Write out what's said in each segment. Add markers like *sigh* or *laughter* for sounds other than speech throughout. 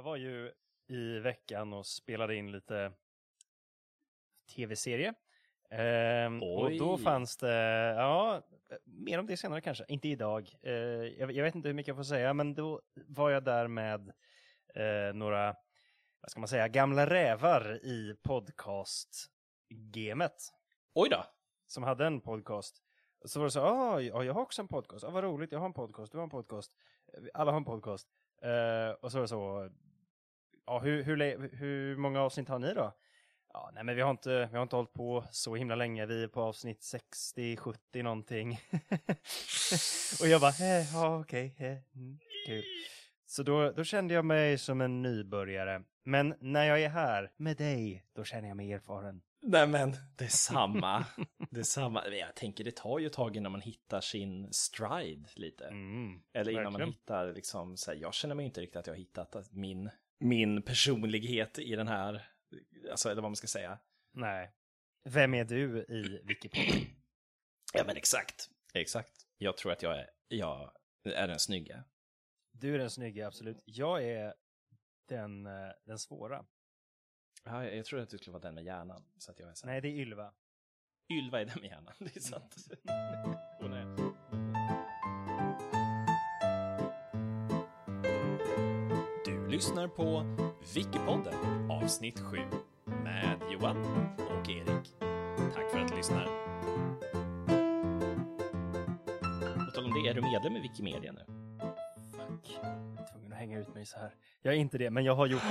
Jag var ju i veckan och spelade in lite tv-serie. Ehm, och då fanns det, ja, mer om det senare kanske, inte idag. Eh, jag, jag vet inte hur mycket jag får säga, men då var jag där med eh, några, vad ska man säga, gamla rävar i podcast-gamet Oj då. som hade en podcast. Så var det så, ah, ja, jag har också en podcast, ah, vad roligt, jag har en podcast, du har en podcast, Eh, alla har en podcast. Eh, och så var det så, ja, hur, hur, hur många avsnitt har ni då? Ja, nej men vi har inte, vi har inte hållit på så himla länge, vi är på avsnitt 60, 70 någonting. *laughs* och jag bara, eh, ja okej, eh, mm, kul. Så då, då kände jag mig som en nybörjare. Men när jag är här med dig, då känner jag mig erfaren. Nej men, det är samma. det är samma. Men Jag tänker det tar ju ett tag innan man hittar sin stride lite. Mm, Eller innan man verkligen. hittar liksom, så här, jag känner mig inte riktigt att jag har hittat min, min personlighet i den här, alltså eller vad man ska säga. Nej. Vem är du i Wikipedia? Ja men exakt, exakt. Jag tror att jag är, jag är den snygga. Du är den snygga, absolut. Jag är den, eh, den svåra. Ja, jag, jag tror att du skulle vara den med hjärnan. Så att jag är så här. Nej, det är Ylva. Ylva är den med hjärnan, *laughs* det är sant. *laughs* Hon är... lyssnar på Wikipodden avsnitt 7 med Johan och Erik. Tack för att du lyssnar. På tal om det, är du medlem i Wikimedia nu? Fuck. Jag är tvungen att hänga ut mig så här. Jag är inte det, men jag har gjort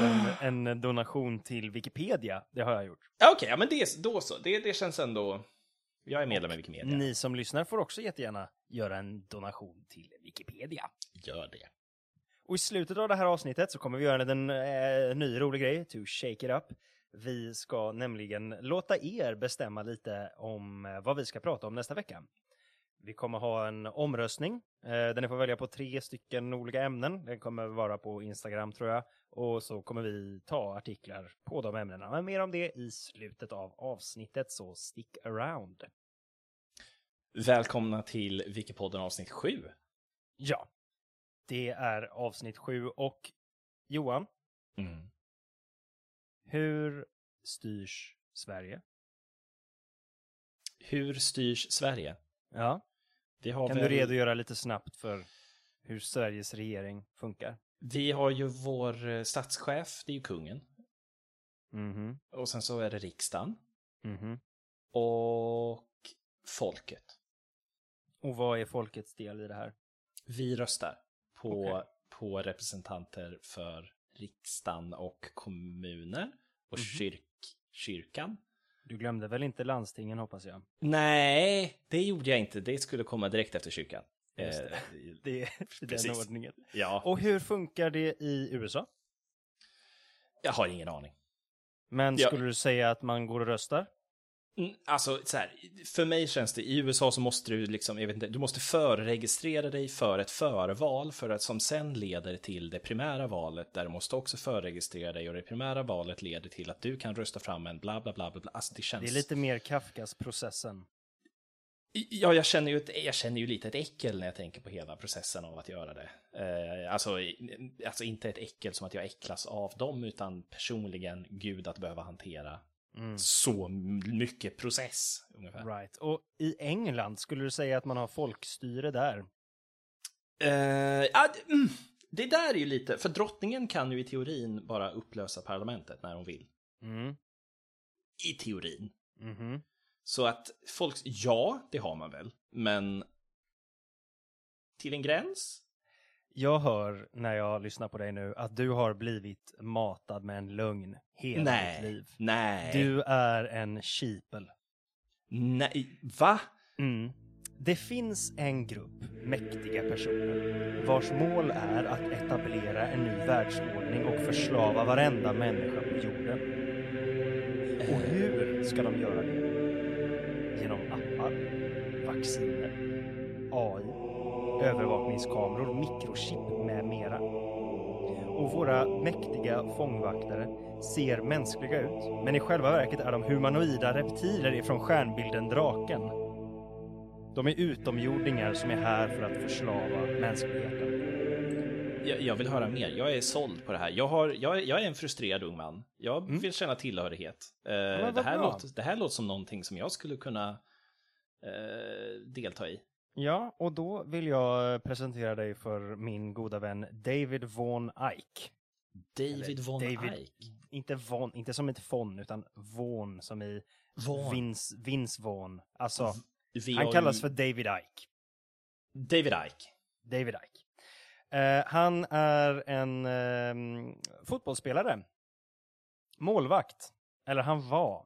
en, *gasps* en donation till Wikipedia. Det har jag gjort. Ja, Okej, ja, men det, då så. Det, det känns ändå... Jag är medlem i Wikimedia. Ni som lyssnar får också jättegärna göra en donation till Wikipedia. Gör det. Och i slutet av det här avsnittet så kommer vi göra en eh, ny rolig grej, to shake it up. Vi ska nämligen låta er bestämma lite om eh, vad vi ska prata om nästa vecka. Vi kommer ha en omröstning eh, där ni får välja på tre stycken olika ämnen. Den kommer vara på Instagram tror jag. Och så kommer vi ta artiklar på de ämnena. Men mer om det i slutet av avsnittet, så stick around. Välkomna till Wikipodden avsnitt 7. Ja, det är avsnitt sju och Johan, Mm. hur styrs Sverige? Hur styrs Sverige? Ja, Vi har, kan väl, du redogöra lite snabbt för hur Sveriges regering funkar? vi har ju vår eh, statschef, det är ju kungen. Mhm, Och sen så är det riksdagen. mhm. Och folket. Och vad är folkets del i det här? Vi röstar på, Okej. på representanter för riksdagen och kommuner. Och Mhm. kyrk, kyrkan. Du glömde väl inte landstingen hoppas jag? Nej, det gjorde jag inte. Det skulle komma direkt efter kyrkan. Just det. Eh, *laughs* Det är i den Precis. ordningen. ja, Och hur funkar det i USA? jag har ingen aning. Men Ja. skulle du säga att man går och röstar? Mm, Alltså, så här, för mig känns det, i USA så måste du liksom, jag vet inte, du måste förregistrera dig för ett förval, för att som sen leder till det primära valet, där du måste också förregistrera dig, och det primära valet leder till att du kan rösta fram en bla bla bla bla, bla. Alltså det känns... Det är lite mer Kafkas-processen. Ja, jag känner, ju ett, jag känner ju lite ett äckel när jag tänker på hela processen av att göra det. Eh, alltså, alltså inte ett äckel som att jag äcklas av dem, utan personligen, gud att behöva hantera Mm. så mycket process, ungefär. Right. Och i England, skulle du säga att man har folkstyre där? Eh, ja, det- mm, det där är ju lite, för drottningen kan ju i teorin bara upplösa parlamentet när hon vill. Mm. I teorin. Mhm. Så att folk, ja, det har man väl, men till en gräns? Jag hör när jag lyssnar på dig nu att du har blivit matad med en lögn hela ditt Nej, liv. nej, Du är en sheeple. nej, va? Mm. Det finns en grupp mäktiga personer vars mål är att etablera en ny världsordning och förslava varenda människa på jorden. Och hur ska de göra det? Genom appar, vacciner, AI, övervakningskameror, mikrochip med mera. Och våra mäktiga fångvaktare ser mänskliga ut, men i själva verket är de humanoida reptiler ifrån stjärnbilden Draken. De är utomjordingar som är här för att förslava mänskligheten. jag, jag vill höra mer. Jag är såld på det här. Jag, har, jag, jag är en frustrerad ung man. Jag Mm. vill känna tillhörighet. Eh, det, här låter, det här låter som någonting som jag skulle kunna eh, delta i. Ja, och då vill jag presentera dig för min goda vän David Von Eyck. David Eller von David- Eyck. Inte Von, inte som ett von, utan Von som i Von. Vince, Vince Vaughn. Alltså, Vi han kallas för David Icke. David Icke. David Icke. Eh, han är en ehm, fotbollsspelare. Målvakt. Eller han var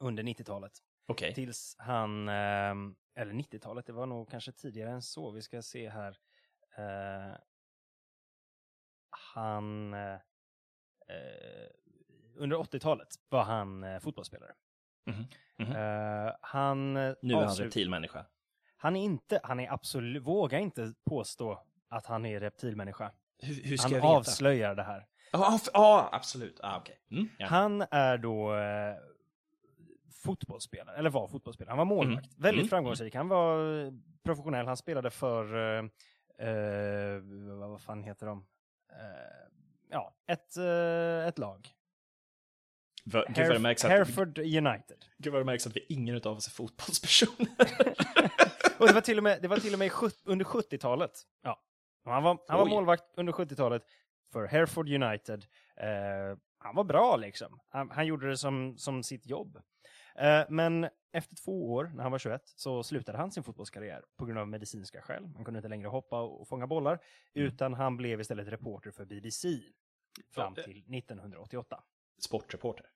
under 90-talet. Okej. Tills han, ehm, eller 90-talet, det var nog kanske tidigare än så. Vi ska se här. Eh, han, eh, eh, under 80-talet var han eh, fotbollsspelare. Mhm. Mhm. Eh, han, Nu är han reptilmänniska. han är inte, han är absolut, våga inte påstå att han är reptilmänniska. Hur, hur ska Han avslöjar det här. Ja, f- ja, absolut. Ah, okej. Mm, ja. Han är då fotbollsspelare, eller var fotbollsspelare. Han var målvakt. Mm. Väldigt Mm. framgångsrik. Han var eh, professionell. Han spelade för, eh, eh, vad fan heter de? Eh, ja, ett, eh, ett lag. Gud det märks att, Hereford United. gud vad det märks att vi ingen av oss är fotbollspersoner. *laughs* Och det var till och med, det var till och med under 70-talet. Ja. Han var, han var Oj. målvakt under 70-talet för Hereford United. Eh, han var bra liksom. Han, han gjorde det som, som sitt jobb. Eh, men efter två år, när han var 21, så slutade han sin fotbollskarriär på grund av medicinska skäl. Han kunde inte längre hoppa och fånga bollar, Mm. utan han blev istället reporter för BBC fram Ja, till 1988. Sportreporter.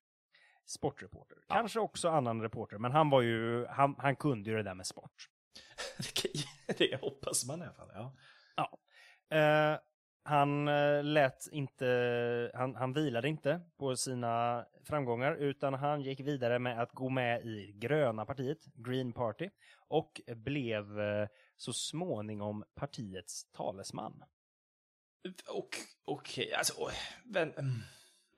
Sportreporter. Ja. Kanske också annan reporter, men han var ju, han, han kunde ju det där med sport. *laughs* Det, hoppas man i alla fall. Ja. Eh, han eh, lät inte, han, han vilade inte på sina framgångar utan han gick vidare med att gå med i gröna partiet, Green Party, och blev eh, så småningom partiets talesman. Och, okej, alltså, oj, men... mm,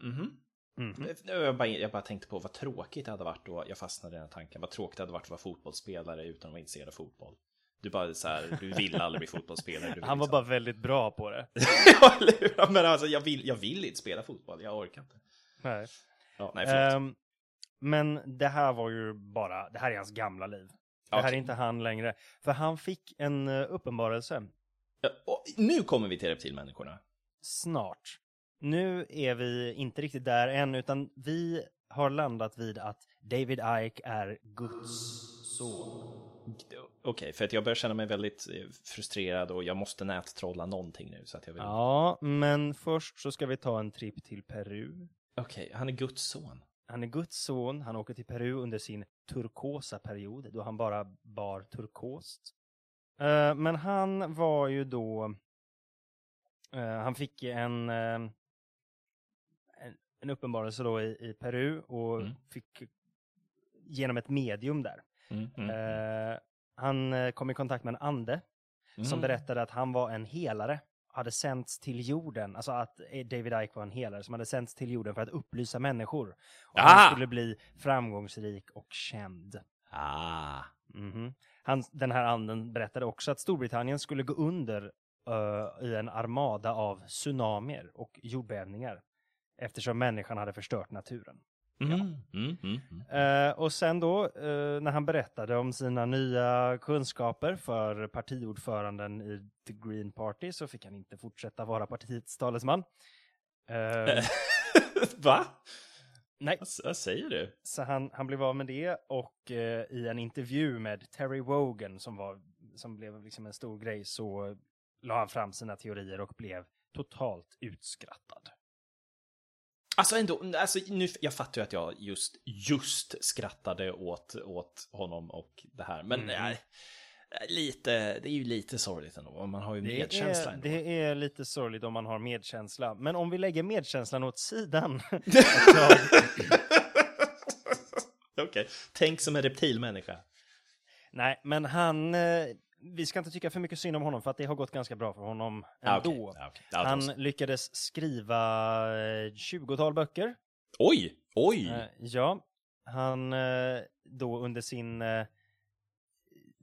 mhm. Mhm. Jag, bara, jag bara tänkte på vad tråkigt det hade varit då, jag fastnade i den tanken, vad tråkigt det hade varit att vara fotbollsspelare utan att vara intresserad av fotboll. Du bara så här, du vill aldrig bli fotbollsspelare. Han var liksom- bara väldigt bra på det. *laughs* ja, eller men alltså, jag vill, jag vill inte spela fotboll, jag orkar inte. Nej. Ja, nej. Ehm, men det här var ju bara, det här är hans gamla liv. Det här är inte han längre. För han fick en eh, uppenbarelse Ja, nu kommer vi till reptilmänniskorna. snart. Nu är vi inte riktigt där än, utan vi har landat vid att David Icke är Guds son. Okej, för att jag börjar känna mig väldigt eh, frustrerad och jag måste nättrolla någonting nu så att jag vill... Ja, men först så ska vi ta en tripp till Peru. Okej, han är Guds son. Han är Guds son, han åker till Peru under sin turkosa period, då han bara bar turkost. Eh, men han var ju då... eh, han fick en, en, en uppenbarelse då i, i Peru och Mm. fick genom ett medium där. Mm, mm, Eh, han eh, kom i kontakt med en ande som mm. berättade att han var en helare, hade sänts till jorden, alltså att eh, David Icke var en helare som hade sänts till jorden för att upplysa människor. Och Ah! han skulle bli framgångsrik och känd. Ah. Mhm. Han, den här anden berättade också att Storbritannien skulle gå under eh, i en armada av tsunamier och jordbävningar eftersom människan hade förstört naturen. Mm, mm, mm, mm. Eh, och sen då, eh, när han berättade om sina nya kunskaper för partiordföranden i The Green Party så fick han inte fortsätta vara partiets talesman. Eh, *laughs* Va? nej, Vad, vad säger du? så han, han blev av med det och eh, i en intervju med Terry Wogan som, var, som blev liksom en stor grej så la han fram sina teorier och blev totalt utskrattad. Alltså ändå, alltså nu, jag fattar ju att jag just, just skrattade åt, åt honom och det här, men Mhm. eh, lite, det är ju lite sorgligt ändå, man har ju Det medkänsla är, ändå. det är lite sorgligt om man har medkänsla, men om vi lägger medkänslan åt sidan *laughs* tag, Okej, tänk som en reptilmänniska. Nej, men han... Eh, vi ska inte tycka för mycket synd om honom för att det har gått ganska bra för honom Ah, ändå. okej. Ah. Ja, Han lyckades skriva eh, 20-tal böcker. Oj, oj! Eh, ja, han eh, då under sin... Eh,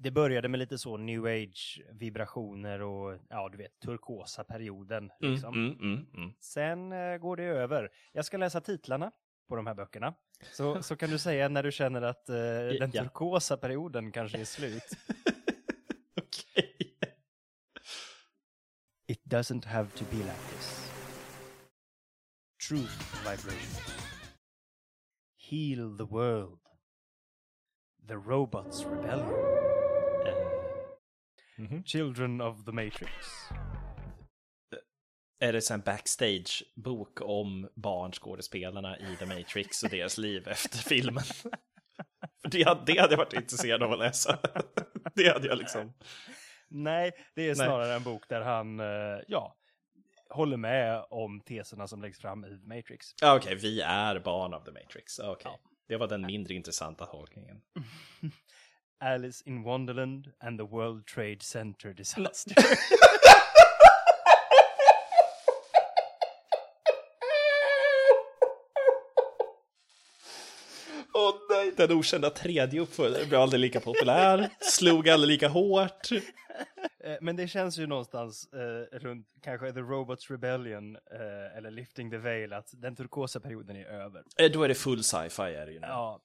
det började med lite så new age vibrationer och ja, du vet, turkosa perioden. Liksom. Mm, mm, mm. Sen eh, går det över. Jag ska läsa titlarna på de här böckerna. Så, så kan du säga när du känner att eh, den turkosa perioden kanske är slut. *laughs* Okej. It doesn't have to be like this. Truth vibrations. Heal the world. The robots rebellion. Mhm. Children of the Matrix. Är det en backstage-bok om barnskådespelarna i The Matrix och deras *laughs* liv efter filmen? *laughs* För det, det hade jag varit intresserad av att läsa. *laughs* Det hade jag liksom... Nej, det är Nej. snarare en bok där han, eh, ja, håller med om teserna som läggs fram i Matrix. Okej, vi är barn av The Matrix. Okej. Ja. Det var den mindre intressanta tolkningen. *laughs* Alice in Wonderland and the World Trade Center disaster. *laughs* Åh nej, den okända tredje uppföljaren blev aldrig lika populär, slog aldrig lika hårt. Eh, Men det känns ju någonstans eh, runt kanske The Robots Rebellion eh, eller Lifting the Veil att den turkosa perioden är över. Eh, Då är det full sci-fi är det ju nu. Ja.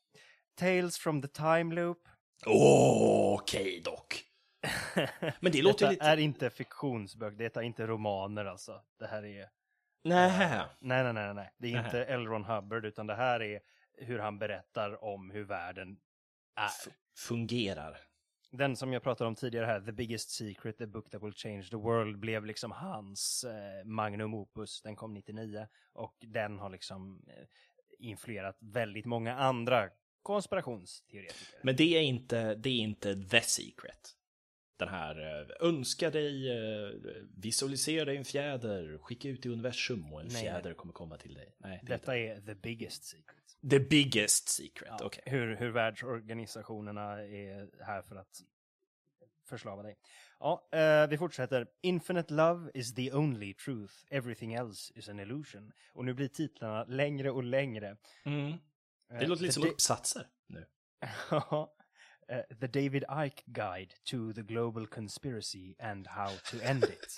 Tales from the Time Loop. Åh, Okej dock. *laughs* Men det låter Detta lite... är inte fiktionsböcker, detta är inte romaner alltså. Det här är... Nej. Nej, nej, nej, nej. Det är Nähä. inte L. Ron Hubbard, utan det här är hur han berättar om hur världen är. F- fungerar. Den som jag pratade om tidigare här, The Biggest Secret, The Book That Will Change the World, blev liksom hans eh, magnum opus. Den kom 99 och den har liksom eh, influerat väldigt många andra konspirationsteoretiker. Men det är inte, det är inte the secret. Den här, eh, önska dig, eh, visualisera dig en fjäder, skicka ut i universum och en Nej. fjäder kommer komma till dig. Nej, det är Detta är The Biggest Secret. The biggest secret, Ja, okej. hur, hur världsorganisationerna är här för att förslava dig. Ja, eh, vi fortsätter. Infinite love is the only truth. Everything else is an illusion. Och nu blir titlarna längre och längre. Mm. Eh, Det låter lite som uppsatser nu. *laughs* Ja. Eh, the David Icke Guide to the Global Conspiracy and How to End It.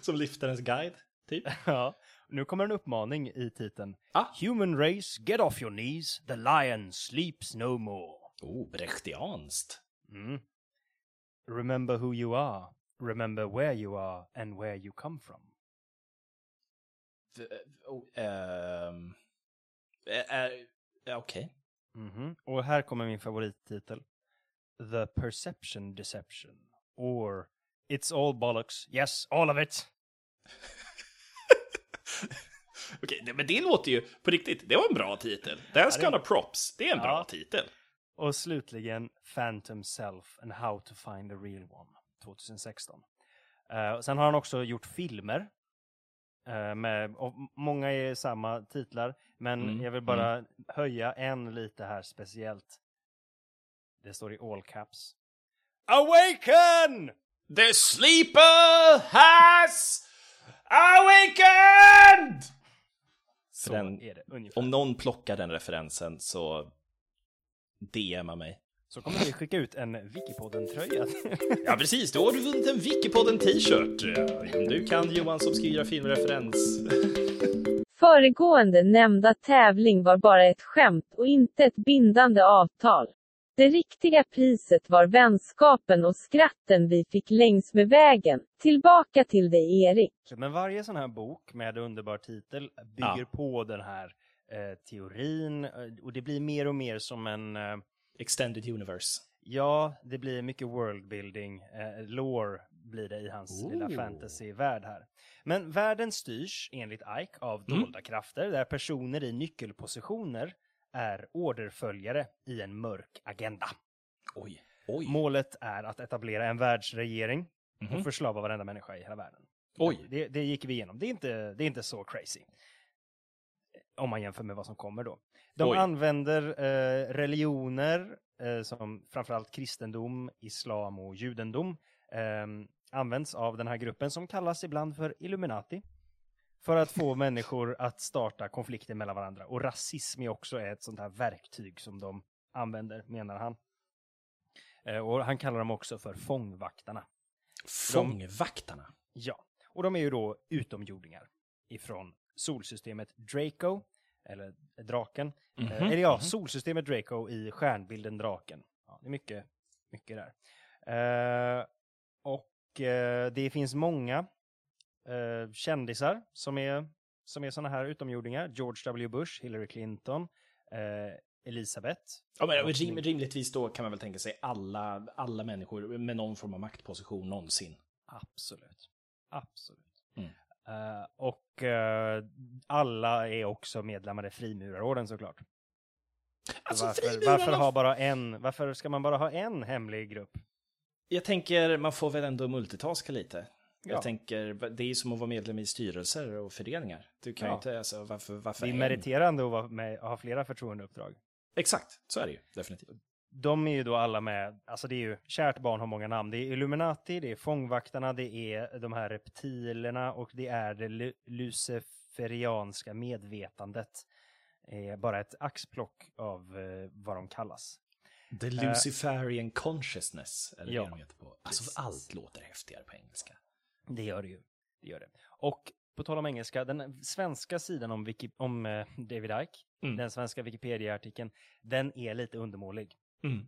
*laughs* Som liftarens guide, typ. *laughs* ja. Nu kommer en uppmaning i titeln. Ah. Human race, get off your knees. The lion sleeps no more. Oh, brechtianskt. Mm. Remember who you are. Remember where you are and where you come from. V- oh, ehm, eh, eh, Okej. Mhm. Och här kommer min favorittitel. The Perception Deception. Or It's all bollocks. Yes, all of it. *laughs* Okej, det- men det låter ju på riktigt. Det var en bra titel. Den ska ha props. Det är en bra Ja. titel. Och slutligen Phantom Self and How to Find the Real One. 2016. Eh, och sen har han också gjort filmer. Eh, med, många är samma titlar. Men Mm, jag vill bara höja en lite här speciellt. Det står i all caps. Awaken! The sleeper has awakened! Så Den- är det ungefär. Om någon plockar den referensen så DMa mig. Så kommer vi skicka ut en Wikipodden-tröja. Ja, precis. Då har du vunnit en Wikipodden t-shirt. Du kan Johan som skriver filmreferens. Föregående nämnda tävling var bara ett skämt och inte ett bindande avtal. Det riktiga priset var vänskapen och skratten vi fick längs med vägen. Tillbaka till dig Erik. Men varje sån här bok med underbar titel bygger Ja. på den här eh, teorin eh, och det blir mer och mer som en eh, Extended Universe. Ja, det blir mycket worldbuilding, eh, lore blir det i hans Ooh. lilla fantasyvärld här. Men världen styrs enligt Ike av Mm. dolda krafter där personer i nyckelpositioner är orderföljare i en mörk agenda. Oj. Oj. Målet är att etablera en världsregering Mhm. och förslava varenda människa i hela världen. Oj. Det, det gick vi igenom. Det är, inte, det är inte så crazy. Om man jämför med vad som kommer då. De Oj. använder eh, religioner eh, som framförallt kristendom, islam och judendom eh, används av den här gruppen som kallas ibland för Illuminati. För att få *laughs* människor att starta konflikter mellan varandra. Och rasism är också ett sånt här verktyg som de använder, menar han. Eh, och han kallar dem också för fångvaktarna. Fångvaktarna? Ja, och de är ju då utomjordingar ifrån solsystemet Draco, eller draken. Mhm, Eh, eller ja, mhm. solsystemet Draco i stjärnbilden draken. Ja, det är mycket, mycket där. Eh, och eh, det finns många kändisar som är, som är sådana här utomjordingar. George W. Bush, Hillary Clinton, Elisabeth. Ja, men rim, rimligtvis då kan man väl tänka sig alla, alla människor med någon form av maktposition någonsin. Absolut. Absolut. Mm. Eh, och eh, alla är också medlemmar i frimurarorden såklart. Alltså, varför, frimurarna- varför, ha bara en, varför ska man bara ha en hemlig grupp? Jag tänker, man får väl ändå multitaska lite. Ja. Jag tänker, det är som att vara medlem i styrelser och föreningar. Du kan Ja. inte, alltså varför, varför Det är en? meriterande att med, ha flera förtroendeuppdrag. Exakt, så är det ju definitivt. De är ju då alla med, alltså det är ju, kärt barn har många namn. Det är Illuminati, det är fångvaktarna, det är de här reptilerna och det är det lu- luciferianska medvetandet. Eh, bara ett axplock av eh, vad de kallas. The Luciferian Consciousness, eller ja, det de heter på. Alltså precis. allt låter häftigare på engelska. Det gör det ju. Det gör det. Och på tal om engelska, den svenska sidan om, Wiki, om eh, David Icke, Mm. den svenska Wikipedia-artikeln, den är lite undermålig. Mm.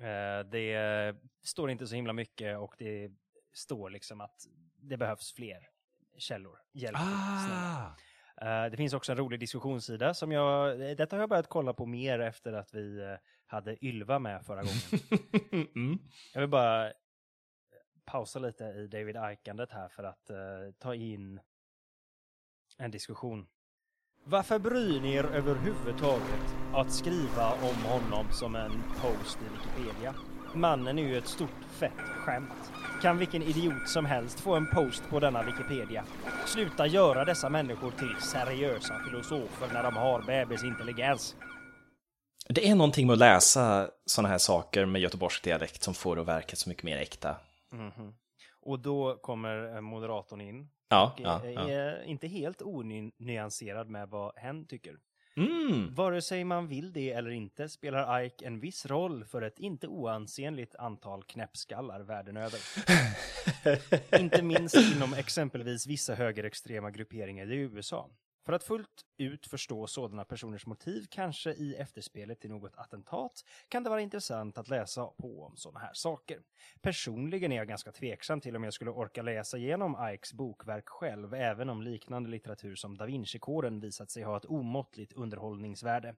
Eh, det står inte så himla mycket och det står liksom att det behövs fler källor. Hjälp. Ah! Eh, det finns också en rolig diskussionssida som jag, detta har jag börjat kolla på mer efter att vi eh, hade Ylva med förra gången. *laughs* mm. Jag vill bara pausa lite i David Ikandet här för att ta in en diskussion. Varför bryr ni er överhuvudtaget att skriva om honom som en post i Wikipedia? Mannen är ju ett stort fett skämt. Kan vilken idiot som helst få en post på denna Wikipedia? Sluta göra dessa människor till seriösa filosofer när de har bebisintelligens. Det är någonting med att läsa sådana här saker med göteborgsk dialekt som får det att verka så mycket mer äkta. Mhm. Och då kommer eh, moderatorn in Ja, ja, är, ja. inte helt onyanserad med vad hen tycker. Mm. Vare sig man vill det eller inte spelar Ike en viss roll för ett inte oansenligt antal knäppskallar världen över. *laughs* inte minst inom exempelvis vissa högerextrema grupperingar i USA. För att fullt ut förstå sådana personers motiv, kanske i efterspelet till något attentat, kan det vara intressant att läsa på om sådana här saker. Personligen är jag ganska tveksam till om jag skulle orka läsa igenom Ikes bokverk själv, även om liknande litteratur som Da Vinci-koden visat sig ha ett omåttligt underhållningsvärde.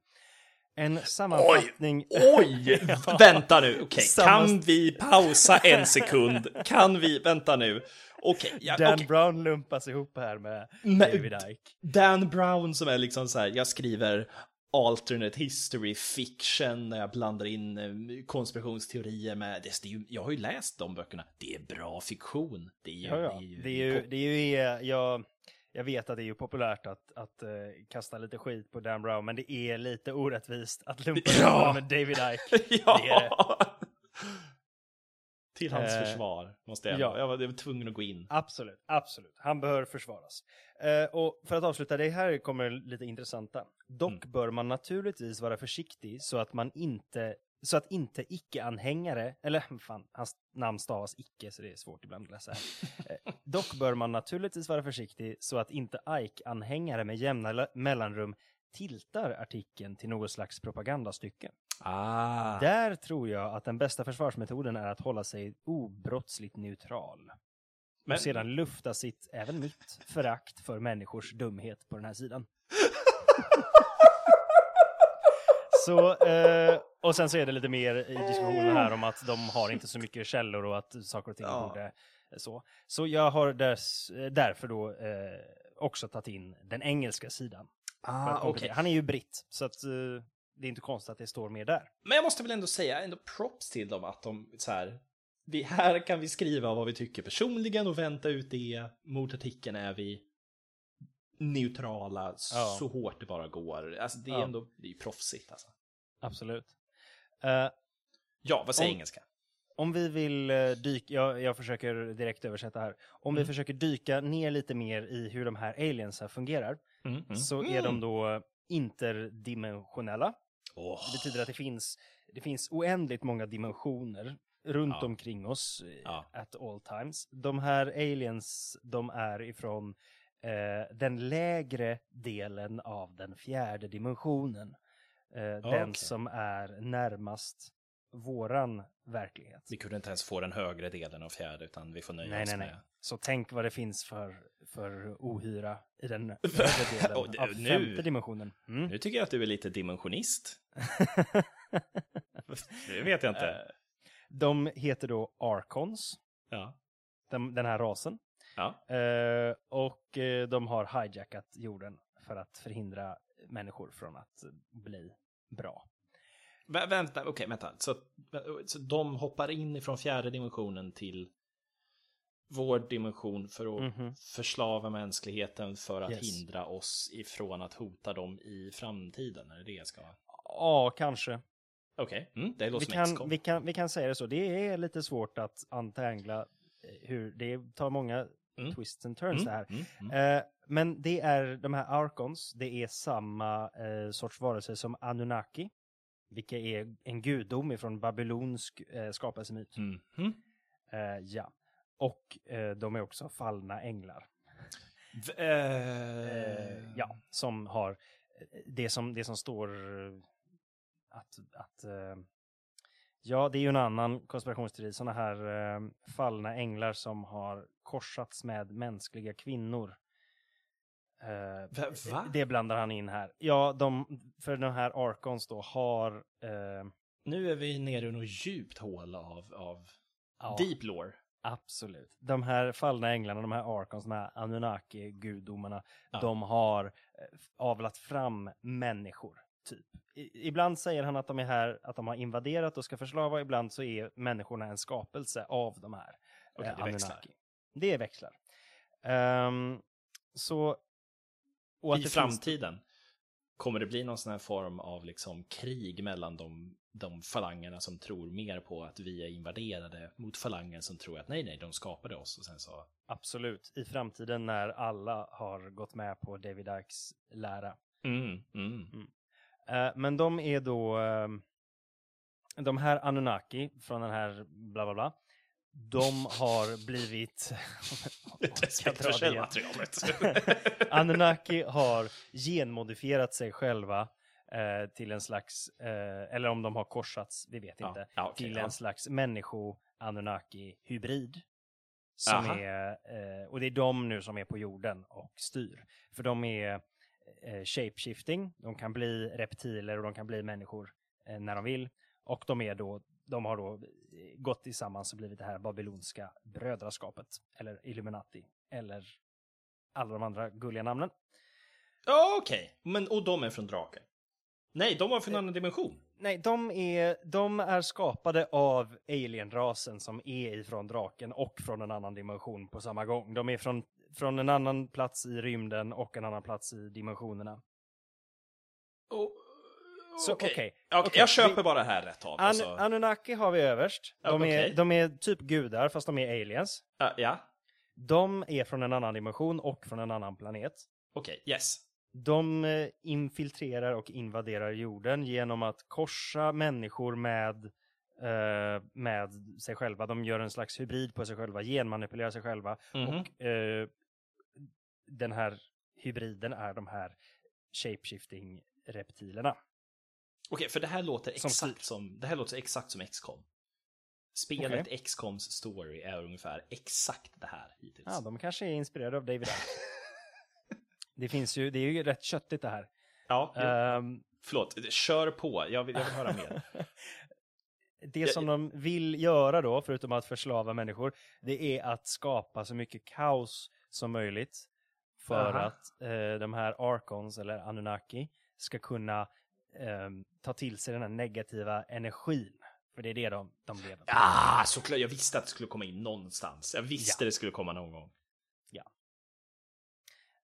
En sammanfattning... Oj! *laughs* Vänta nu, okej. Samma- Kan vi pausa en sekund? Kan vi, vänta nu. Okej, ja, Dan okej. Brown lumpas ihop här med David Ike. Dan Brown som är liksom så här, jag skriver alternate history fiction när jag blandar in eh, konspirationsteorier med, det, det är ju, jag har ju läst de böckerna, det är bra fiktion. Det är ju, Ja, ja. Det är ju, det är ju eh, jag, jag vet att det är ju populärt att, att eh, kasta lite skit på Dan Brown, men det är lite orättvist att lumpa Ja. med David Ike. *laughs* ja. Det det. Till hans Eh, försvar måste jag, ja. jag var, jag var tvungen att gå in. Absolut, absolut. Han bör försvaras. Eh, och för att avsluta, det här kommer lite intressanta. Dock Mm. bör man naturligtvis vara försiktig så att man inte så att inte icke-anhängare, eller fan, hans namn stavas icke så det är svårt ibland att läsa. *laughs* Eh, Dock bör man naturligtvis vara försiktig så att inte Ike-anhängare med jämna mellanrum tiltar artikeln till något slags propagandastycke. Ah. Där tror jag att den bästa försvarsmetoden är att hålla sig obrottsligt neutral. Men- Och sedan lufta sitt, även mitt, förakt för människors dumhet på den här sidan. *laughs* Så, eh, och sen så är det lite mer i diskussionen här om att de har inte så mycket källor och att saker och ting Ja. borde så. Så jag har dess, därför då eh, också tagit in den engelska sidan. Ah, komplettera. Han är ju britt, så att eh, det är inte konstigt att det står mer där. Men jag måste väl ändå säga ändå props till dem att de så här. Vi, här kan vi skriva vad vi tycker personligen och vänta ut det. Mot artikeln är vi neutrala Ja. så hårt det bara går. Alltså det är Ja. ändå det är ju proffsigt alltså. Absolut. Eh, Ja, vad säger Om- engelska? Om vi vill eh, dyka, jag, jag försöker direkt översätta här. Om vi Mm. försöker dyka ner lite mer i hur de här aliensen fungerar, Mm, mm. så är de då interdimensionella. Åh. Det betyder att det finns det finns oändligt många dimensioner runt Ja. omkring oss eh, Ja. at all times. De här aliens, de är ifrån eh, den lägre delen av den fjärde dimensionen. Eh, Den okej. som är närmast våran verklighet. Vi kunde inte ens få den högre delen av fjärde, utan vi får nöja Nej, oss nej, nej. med... Så tänk vad det finns för, för ohyra i den *laughs* övre delen det- av nu- femte dimensionen. Mm. Nu tycker jag att du är lite dimensionist. *laughs* Det vet jag inte. Eh, De heter då Archons, Ja. den, den här rasen. Ja. Eh, och eh, de har hijackat jorden för att förhindra människor från att bli bra. Vä vänta, okej, vänta. Så, så de hoppar in ifrån fjärde dimensionen till vår dimension för att Mhm. förslava mänskligheten för att Yes. hindra oss ifrån att hota dem i framtiden. Är det det jag ska... Ja, kanske. Okej, mm, det Vi låter som kan, vi, kan, vi kan säga det så. Det är lite svårt att untangla eh, hur det tar många Mm. twists and turns det här. Mm, mm. Eh, men det är de här Archons, det är samma eh, sorts varelser som Anunnaki, vilka är en gudom ifrån babylonsk eh, skapelsemyt. Mm. Mm. Eh, ja. Och eh, de är också fallna änglar. V- Eh, eh, ja, som har det som, det som står att, att ja, det är ju en annan konspirationsteori, sådana här eh, fallna änglar som har korsats med mänskliga kvinnor. Eh, Va- va? Det blandar han in här. Ja, de, för de här Archons då har eh, Nu är vi nere i något djupt hål av, av ja, deep lore. Absolut. De här fallna änglarna, de här Archons, de här Anunnaki-gudomarna, Ja. de har eh, avlat fram människor, typ. I, ibland säger han att de är här, att de har invaderat och ska förslava, ibland så är människorna en skapelse av de här Okej, eh, det växlar. Det växlar. Ehm, så... och I det finns- framtiden kommer det bli någon sån här form av liksom krig mellan de, de falangerna som tror mer på att vi är invaderade mot falangen som tror att nej, nej, de skapade oss och sen så. Absolut. I framtiden när alla har gått med på David Icks lära. Mm, mm. Eh, men de är då, eh, de här Anunnaki från den här bla bla bla, de har blivit... *laughs* Källmaterialet. *laughs* Anunnaki har genmodifierat sig själva eh, till en slags, eh, eller om de har korsats, vi vet Ja, inte, ja, okej, till ja. en slags människo-Anunnaki-hybrid. Som Aha. är, eh, och det är de nu som är på jorden och styr. För de är eh, shapeshifting, de kan bli reptiler och de kan bli människor eh, när de vill. Och de är då, de har då eh, gått tillsammans och blivit det här babylonska brödraskapet. Eller Illuminati. Eller alla de andra gulliga namnen. Ja, Okej, men och de är från draken? Nej, de var från en annan dimension. Nej, de är, de är skapade av alienrasen som är ifrån draken och från en annan dimension på samma gång. De är från, från en annan plats i rymden och en annan plats i dimensionerna. Oh, Så okej. okej. Okej, Okej, jag köper vi- bara här rätt av. An- Alltså. Anunnaki har vi överst. De, är, okej. de är typ gudar, fast de är aliens. Ja, ja, De är från en annan dimension och från en annan planet. okej, yes. De eh, infiltrerar och invaderar jorden genom att korsa människor med, eh, med sig själva. De gör en slags hybrid på sig själva, genmanipulerar sig själva. Mhm. Och eh, den här hybriden är de här shapeshifting-reptilerna. Okej, för det här låter Som exakt styr. som, det här låter exakt som XCOM. Spelet XCOMs story är ungefär exakt det här hittills. Ja, de kanske är inspirerade av David Icke. *laughs* det finns ju, det är ju rätt köttigt det här. ja, Ehm, förlåt, kör på, jag vill, jag vill höra mer. *laughs* det Jag- som de vill göra då, förutom att förslava människor, det är att skapa så mycket kaos som möjligt. För Aha. att eh, de här Archons, eller Anunnaki, ska kunna ehm, ta till sig den här negativa energin. För det är det de, de lever på. Ah, såklart, jag visste att det skulle komma in någonstans. Jag visste Ja. det skulle komma någon gång.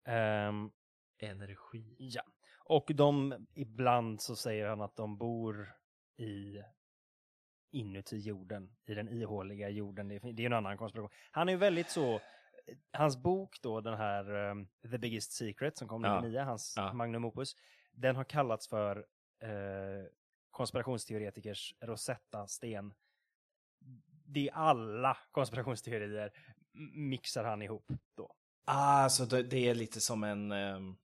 Ehm, Energi. ja. Och de, ibland så säger han att de bor i inuti jorden, i den ihåliga jorden. Det är, det är en annan konspiration. Han är ju väldigt så, hans bok då, den här um, The Biggest Secret som kom Ja. 99, hans Ja. magnum opus, den har kallats för eh, konspirationsteoretikers Rosetta-sten. Det är alla konspirationsteorier mixar han ihop då. Ah, så det, det är lite som en, ehm,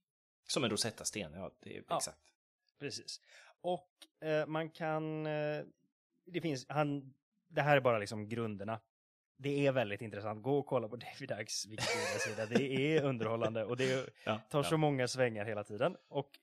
som en Rosetta-sten. Ja, det är Ja. exakt. Precis. Och eh, man kan, eh, det finns, han, det här är bara liksom grunderna. Det är väldigt intressant. Gå och kolla på *laughs* David Icks Wikipedia-sida. Det är underhållande och det tar ja. så många svängar hela tiden. Och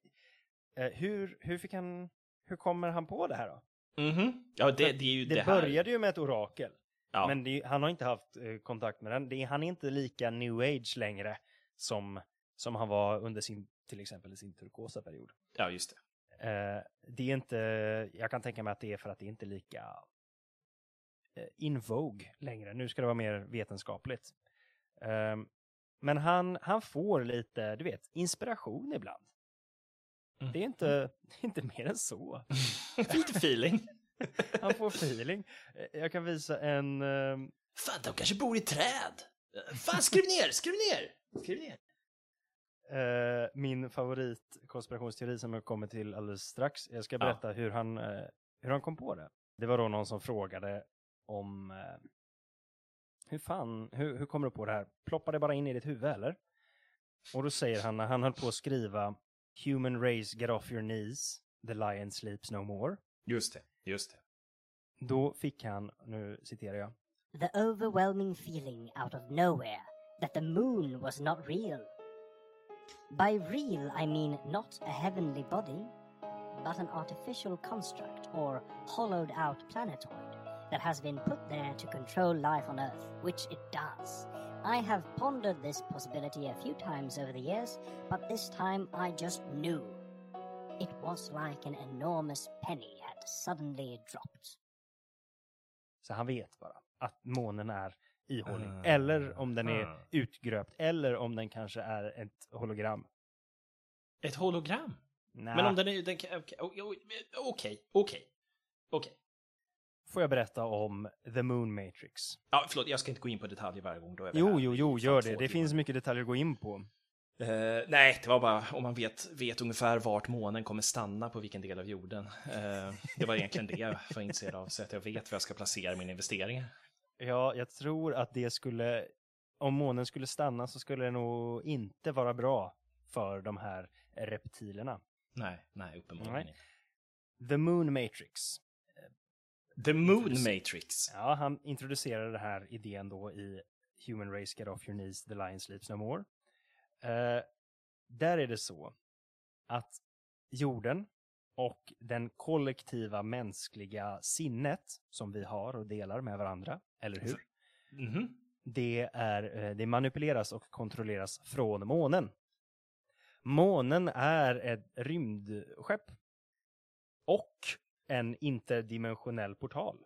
hur, hur fick han, hur kommer han på det här då? Mhm. Ja, det, det är ju det, Det, började ju med ett orakel. Ja. Men det, han har inte haft eh, kontakt med den. Det han är inte lika new age längre som, som han var under sin, till exempel sin turkosa period. ja, just det. Eh, det är inte, jag kan tänka mig att det är för att det inte är lika eh, in vogue längre. Nu ska det vara mer vetenskapligt. Ehm, men han, han får lite, du vet, inspiration ibland. Mm. Det är inte, är *laughs* inte mer än så. *laughs* Lite feeling. *laughs* Han får feeling. Jag kan visa en, ehm, Fan, de kanske bor i träd. Fan, skriv ner, skriv ner! Skriv ner. eh, min favorit konspirationsteori som jag kommer till alldeles strax. Jag ska Ja. berätta hur, han, eh, hur han kom på det. Det var då någon som frågade om eh, hur fan, hur, hur kommer du på det här? Ploppar det bara in i ditt huvud eller? Och då säger han när han höll på att skriva Human race get off your knees, the lion sleeps no more. Just det, just det. Då fick han, nu citerar jag, The overwhelming feeling out of nowhere that the moon was not real. By real, I mean not a heavenly body, but an artificial construct or hollowed out planetoid that has been put there to control life on Earth, which it does. I have pondered this possibility a few times over the years, but this time I just knew. It was like an enormous penny had suddenly dropped. så han vet bara att månen är ihålig. Ah. Eller om den är Ah. utgröpt, eller om den kanske är ett hologram. Ett hologram? Nej. Men om den är... Den, kan- Okej, okej, okej. Okej. Får jag berätta om The Moon Matrix? Ja, förlåt, jag ska inte gå in på detaljer varje gång. Då är Jo, jo, jo, gör det. Det timmar. finns mycket detaljer att gå in på. Eh, nej, det var bara om man vet, vet ungefär vart månen kommer stanna på vilken del av jorden. Eh, det var egentligen det jag var intresserad av, så att jag vet var jag ska placera mina investeringar. Ja, jag tror att det skulle, om månen skulle stanna så skulle det nog inte vara bra för de här reptilerna. Nej, nej, uppenbarligen inte. The Moon Matrix. The Moon Matrix. Ja, han introducerade den här idén då i Human Race Get Off Your Knees, The Lion Sleeps No More. Eh, där är det så att jorden och den kollektiva mänskliga sinnet som vi har och delar med varandra, eller hur? Mhm. Det, är, eh, det manipuleras och kontrolleras från månen. Månen är ett rymdskepp och en interdimensionell portal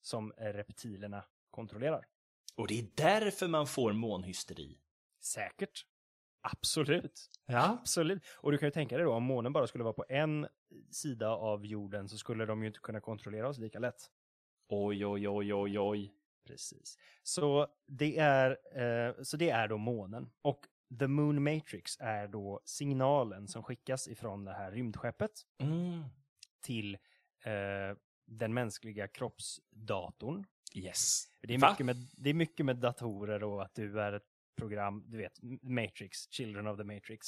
som reptilerna kontrollerar. Och det är därför man får månhysteri. Säkert. Absolut. Ja. Absolut. Och du kan ju tänka dig då, om månen bara skulle vara på en sida av jorden så skulle de ju inte kunna kontrollera oss lika lätt. Oj, oj, oj, oj, oj. Precis. Så det är, eh, så det är då månen. Och The Moon Matrix är då signalen som skickas ifrån det här rymdskeppet Mm. till eh, den mänskliga kroppsdatorn. Yes. Det är, Va? mycket med, det är mycket med datorer och att du är ett program, du vet, Matrix, Children of the Matrix.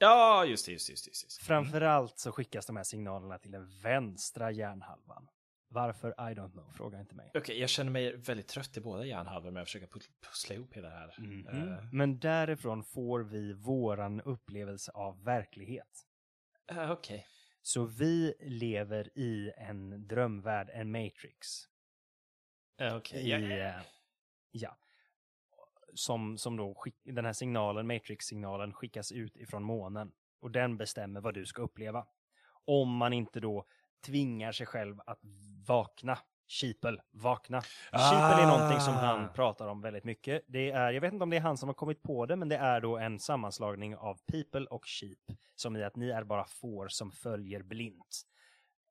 Ja, just det, just det, just det. Just det. Framförallt så skickas de här signalerna till den vänstra hjärnhalvan. Varför? I don't know, fråga inte mig. Okej, jag känner mig väldigt trött i båda hjärnhalvor med att försöka pussla ihop hela det här. Mhm. Eh, Men därifrån får vi våran upplevelse av verklighet. eh, Okej. Så vi lever i en drömvärld, en matrix. Okej. I, Ja. eh, ja. Som, som då skick, den här signalen, matrix-signalen, skickas ut ifrån månen. Och den bestämmer vad du ska uppleva. Om man inte då tvingar sig själv att vakna. Sheeple, vakna. Sheeple är någonting som Ah. han pratar om väldigt mycket. Det är, jag vet inte om det är han som har kommit på det, men det är då en sammanslagning av people och sheep. Som i att ni är bara får som följer blint.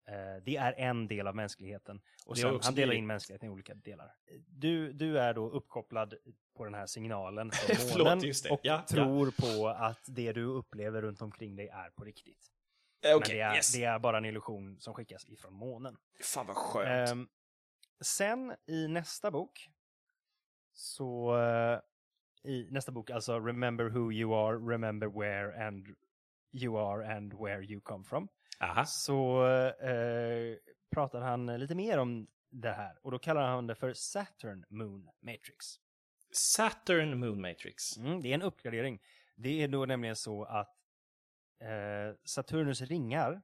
Eh, det är en del av mänskligheten. Och sen, han delar in mänskligheten i olika delar. Du, du är då uppkopplad på den här signalen *laughs* från månen och Ja, ja. tror på att det du upplever runt omkring dig är på riktigt. Eh, Men Okej, det är, yes. det är bara en illusion som skickas ifrån månen. Fan vad skönt. Ehm, sen i nästa bok så eh, i nästa bok, alltså Remember who you are, remember where and you are and where you come from. Aha. Så eh, pratar han lite mer om det här och då kallar han det för Saturn Moon Matrix. Saturn Moon Matrix. Mm, det är en uppgradering. Det är då nämligen så att eh, Saturnus ringar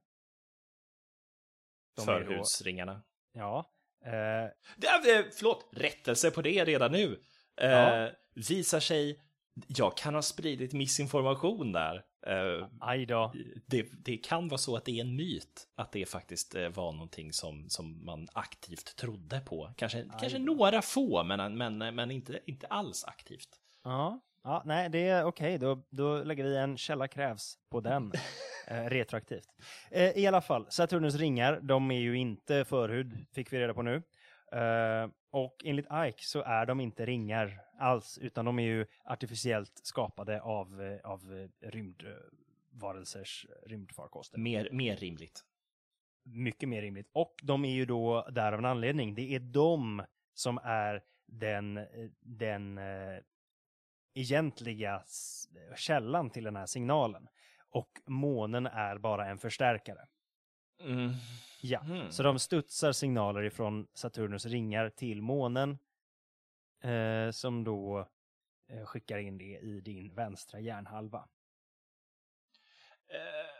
Förhudsringarna. Ja. Eh, Det eh, förlåt, rättelse på det redan nu. Eh, Ja. Visar sig, jag kan ha spridit missinformation där. Eh, aj då. det, det kan vara så att det är en myt, att det faktiskt eh, var någonting som, som man aktivt trodde på. Kanske, kanske några få, men, men, men inte, inte alls aktivt. Ja, ja nej, det är okej. Då, då lägger vi en källa krävs på den *laughs* eh, retroaktivt. Eh, I alla fall, Saturnus ringar, de är ju inte förhud, fick vi reda på nu. Eh, och enligt Ike så är de inte ringar alls, utan de är ju artificiellt skapade av, eh, av eh, rymdvarelsers eh, rymdfarkoster. Mer, mer rimligt. mycket mer rimligt. Och de är ju då där av en anledning. Det är de som är den, den egentliga källan till den här signalen. Och månen är bara en förstärkare. Mm. Ja, Mhm. så de studsar signaler ifrån Saturnus ringar till månen. Eh, som då eh, skickar in det i din vänstra hjärnhalva. Eh,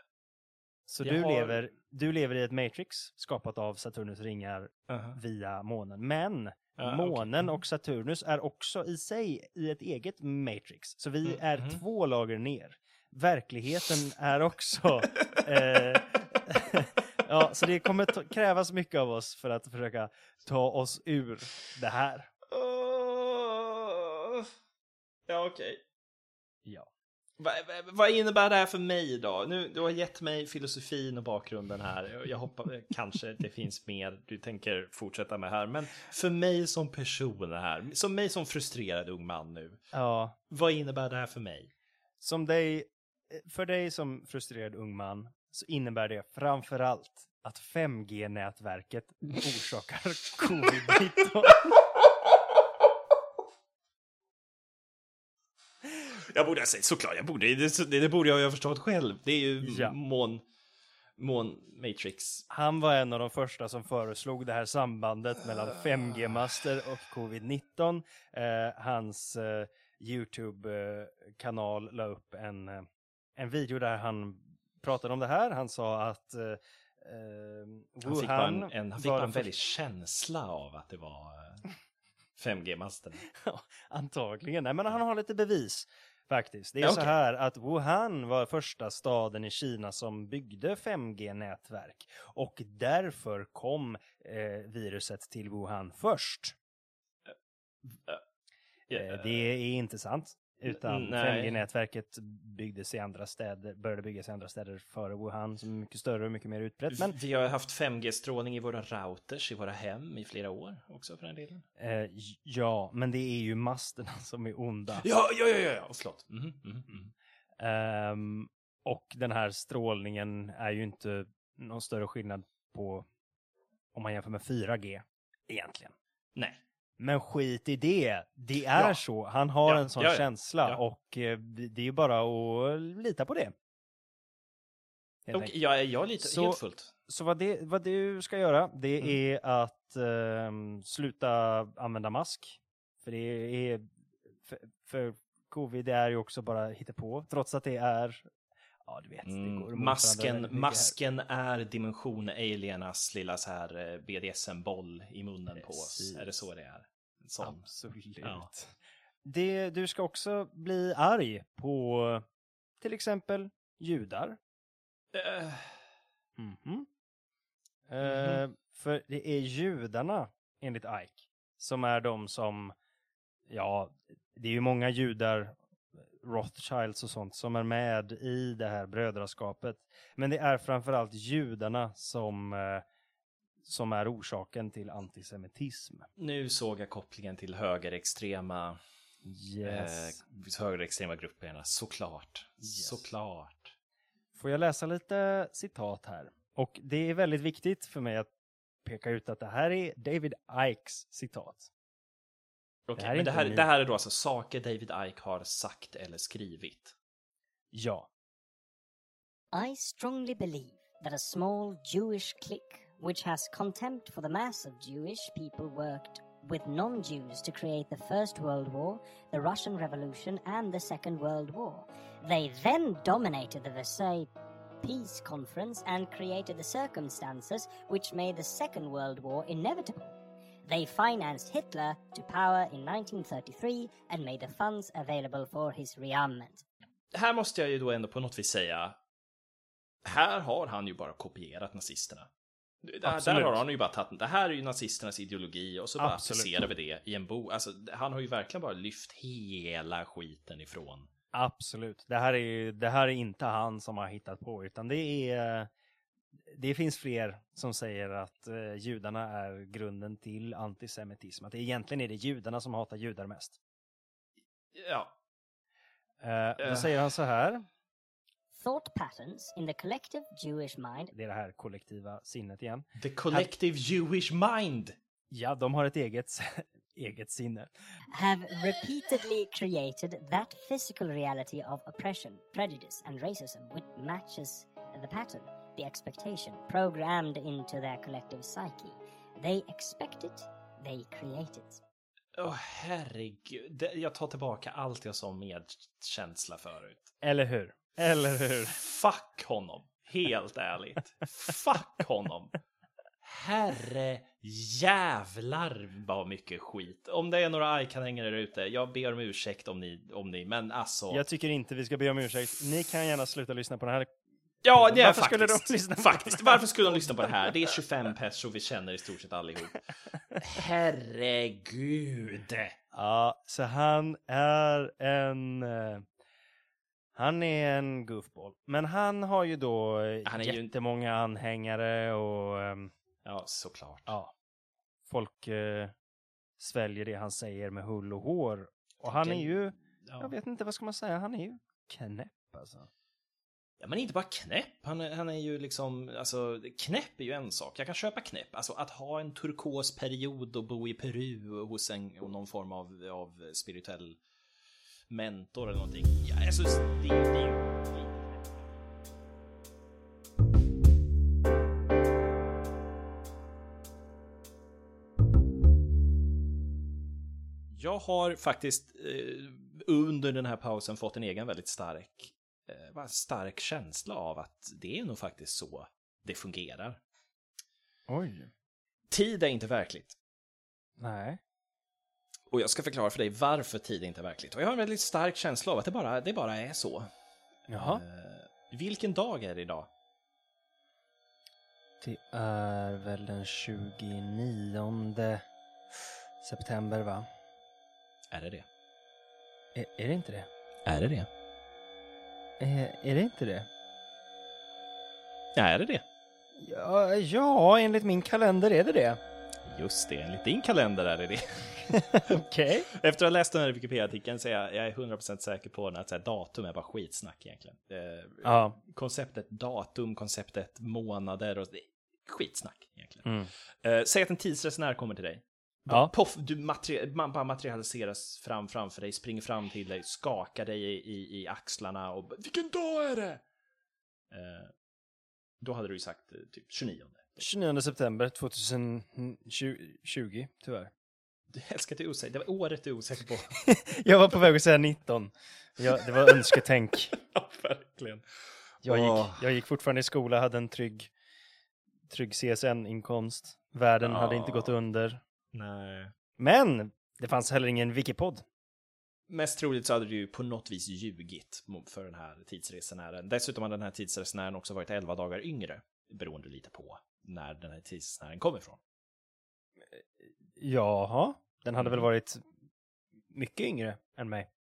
Så Jag du, har- lever, du lever i ett matrix skapat av Saturnus ringar aha. via månen. Men Ja, månen okej. och Saturnus är också i sig i ett eget matrix. Så vi Mm, är mhm. två lager ner. Verkligheten *laughs* är också... eh, *laughs* ja, så det kommer krävas mycket av oss för att försöka ta oss ur det här. Åh. Ja, okej. Ja. Va, va, vad innebär det här för mig då? Nu, du har gett mig filosofin och bakgrunden här. Jag hoppas kanske det finns mer du tänker fortsätta med här. Men för mig som person här, som mig som frustrerad ung man nu. ja. Vad innebär det här för mig? Som dig, för dig som frustrerad ung man så innebär det framför allt att 5G-nätverket orsakar *laughs* covid-19. Jag borde ha sagt såklart, jag borde, det, det, borde jag ju ha förstått själv. Det är ju Ja. mån, mån Matrix. Han var en av de första som föreslog det här sambandet mellan 5G-master och covid-19. Eh, hans eh, YouTube-kanal la upp en, eh, en video där han pratade om det här. Han sa att eh, eh, Han fick bara en, en, han fick var bara en väldig känsla av att det var eh, 5G-masten. *laughs* Ja, Antagligen. Nej, men han har lite bevis faktiskt. Det är Ja, så här att Wuhan var första staden i Kina som byggde 5G-nätverk och därför kom eh, viruset till Wuhan först. Eh, det är inte sant. Utan nej. 5G-nätverket byggdes i andra städer, började byggas i andra städer före Wuhan som är mycket större och mycket mer utbrett. Men Vi har haft 5G-strålning i våra routers i våra hem i flera år också för den delen. eh, ja, men det är ju masterna *laughs* som är onda. Ja, ja, ja, ja, förlåt. Mhm, mhm, mhm. Ehm, och den här strålningen är ju inte någon större skillnad på om man jämför med 4G egentligen. Nej. Men skit i det. Det är Ja. så. Han har Ja, en sån ja, känsla och eh, det är ju bara att lita på det. Helt Och jag, jag är lite Så- helt fullt. Så vad, det, vad du ska göra, det Mm. är att ehm, sluta använda mask. För det är, för, för covid är ju också bara på trots att det är, ja du vet, det Mm. Masken, masken är dimension alienas lilla så här eh, BDSM-boll i munnen på oss. Precis. Är det så det är? Sån. Absolut. Ja. Det, du ska också bli arg på till exempel judar. Eh, Mhm. Eh, för det är judarna, enligt Ike, som är de som, ja, det är ju många judar, Rothschilds och sånt, som är med i det här brödraskapet. Men det är framförallt judarna som, eh, som är orsaken till antisemitism. nu såg jag kopplingen till högerextrema, Yes. eh, högerextrema grupperna. Såklart. Yes. Såklart. får jag läsa lite citat här. Och det är väldigt viktigt för mig att peka ut att det här är David Ikes citat. Okej, här är men det inte här, ny- det här är då alltså saker David Icke har sagt eller skrivit. Ja. I strongly believe that a small Jewish clique, which has contempt for the mass of Jewish people, worked with non Jews to create the First World War, the Russian Revolution, and the Second World War. They then dominated the Versailles Peace Conference and created the circumstances which made the Second World War inevitable. They financed Hitler to power in 1933 and made the funds available for his rearmament. Här måste jag ju då ändå på något vis säga, här har han ju bara kopierat nazisterna. Där, där har han ju bara tagit, det här är ju nazisternas ideologi och så bara Absolut. applicerar vi det i en bok. Alltså, han har ju verkligen bara lyft hela skiten ifrån. Absolut. Det här är, ju- det här är inte han som har hittat på, utan det är... Det finns fler som säger att eh, judarna är grunden till antisemitism. Att det egentligen är det judarna som hatar judar mest. Ja, Eh, då Eh. säger han så här. Thought patterns in the collective Jewish mind Det är det här kollektiva sinnet igen. the collective Jewish mind. Ja, de har ett eget, *laughs* eget sinne. have repeatedly created that physical reality of oppression, prejudice, and racism which matches the pattern, the expectation programmed into their collective psyche. They expect it, they create it. Åh herregud, Det- jag tar tillbaka allt jag sa om medkänsla förut. Eller hur? Eller hur? Fuck honom, helt ärligt. Fuck honom. Herre jävlar vad mycket skit. Om det är några iCan-hängare där ute, jag ber om ursäkt om ni, om ni men alltså. Jag tycker inte vi ska be om ursäkt. Ni kan gärna sluta lyssna på den här. Ja, det är Varför faktiskt. skulle de lyssna på faktiskt. Varför skulle de lyssna på det här? Det är 25 pers och vi känner i stort sett allihop. Herregud. Ja, så han är en... eh, han är en goofball. Men han har ju då eh, Han är ju jättemånga anhängare och ehm, Ja, såklart. ja, folk eh, sväljer det han säger med hull och hår. Och han är ju, Ja. jag vet inte vad ska man säga, han är ju knäpp alltså. Ja, men inte bara knäpp. Han är, han är ju liksom, alltså knäpp är ju en sak. Jag kan köpa knäpp. Alltså att ha en turkos period och bo i Peru hos en, och någon form av, av spirituell mentor eller någonting. Ja, alltså, det, det, det, Jag har faktiskt eh, under den här pausen fått en egen väldigt stark, bara stark känsla av att det är nog faktiskt så det fungerar. Oj. Tid är inte verkligt. Nej. Och jag ska förklara för dig varför tid inte är verkligt. Och jag har en väldigt stark känsla av att det bara, det bara är så. Jaha. Eh, vilken dag är det idag? Det är väl den 29 september va? Är det det? Är, är det inte det? Är det det? Är, är det inte det? Ja, är det det? Ja, ja, enligt min kalender är det det. Just det, enligt din kalender är det det. *laughs* Okej. Efter att ha läst den här Wikipedia-artikeln så är jag, jag är 100% säker på att så här, datum är bara skitsnack egentligen. Eh, Ja. Konceptet datum, konceptet månader och det skitsnack egentligen. Mm. Eh, säg att en tidsresenär kommer till dig. Ja. Poff, du materi- man bara materialiseras fram framför dig, springer fram till dig, skakar dig i, i, i axlarna och vilken dag är det? Eh, då hade du ju sagt eh, typ 29. 29 september 2020, tyvärr. Du älskar att du är osäker, det var året du är osäker på. *laughs* Jag var på väg att säga 19. Ja, det var önsketänk. *laughs* ja, verkligen. Jag gick, jag gick fortfarande i skola, hade en trygg, trygg CSN-inkomst. Världen hade inte gått under. Nej. Men det fanns heller ingen Wikipod. Mest troligt så hade du ju på något vis ljugit för den här tidsresenären. Dessutom har den här tidsresenären också varit 11 dagar yngre, beroende lite på när den här tidsresenären kommer ifrån. Jaha, den hade väl Mm. varit mycket yngre än mig.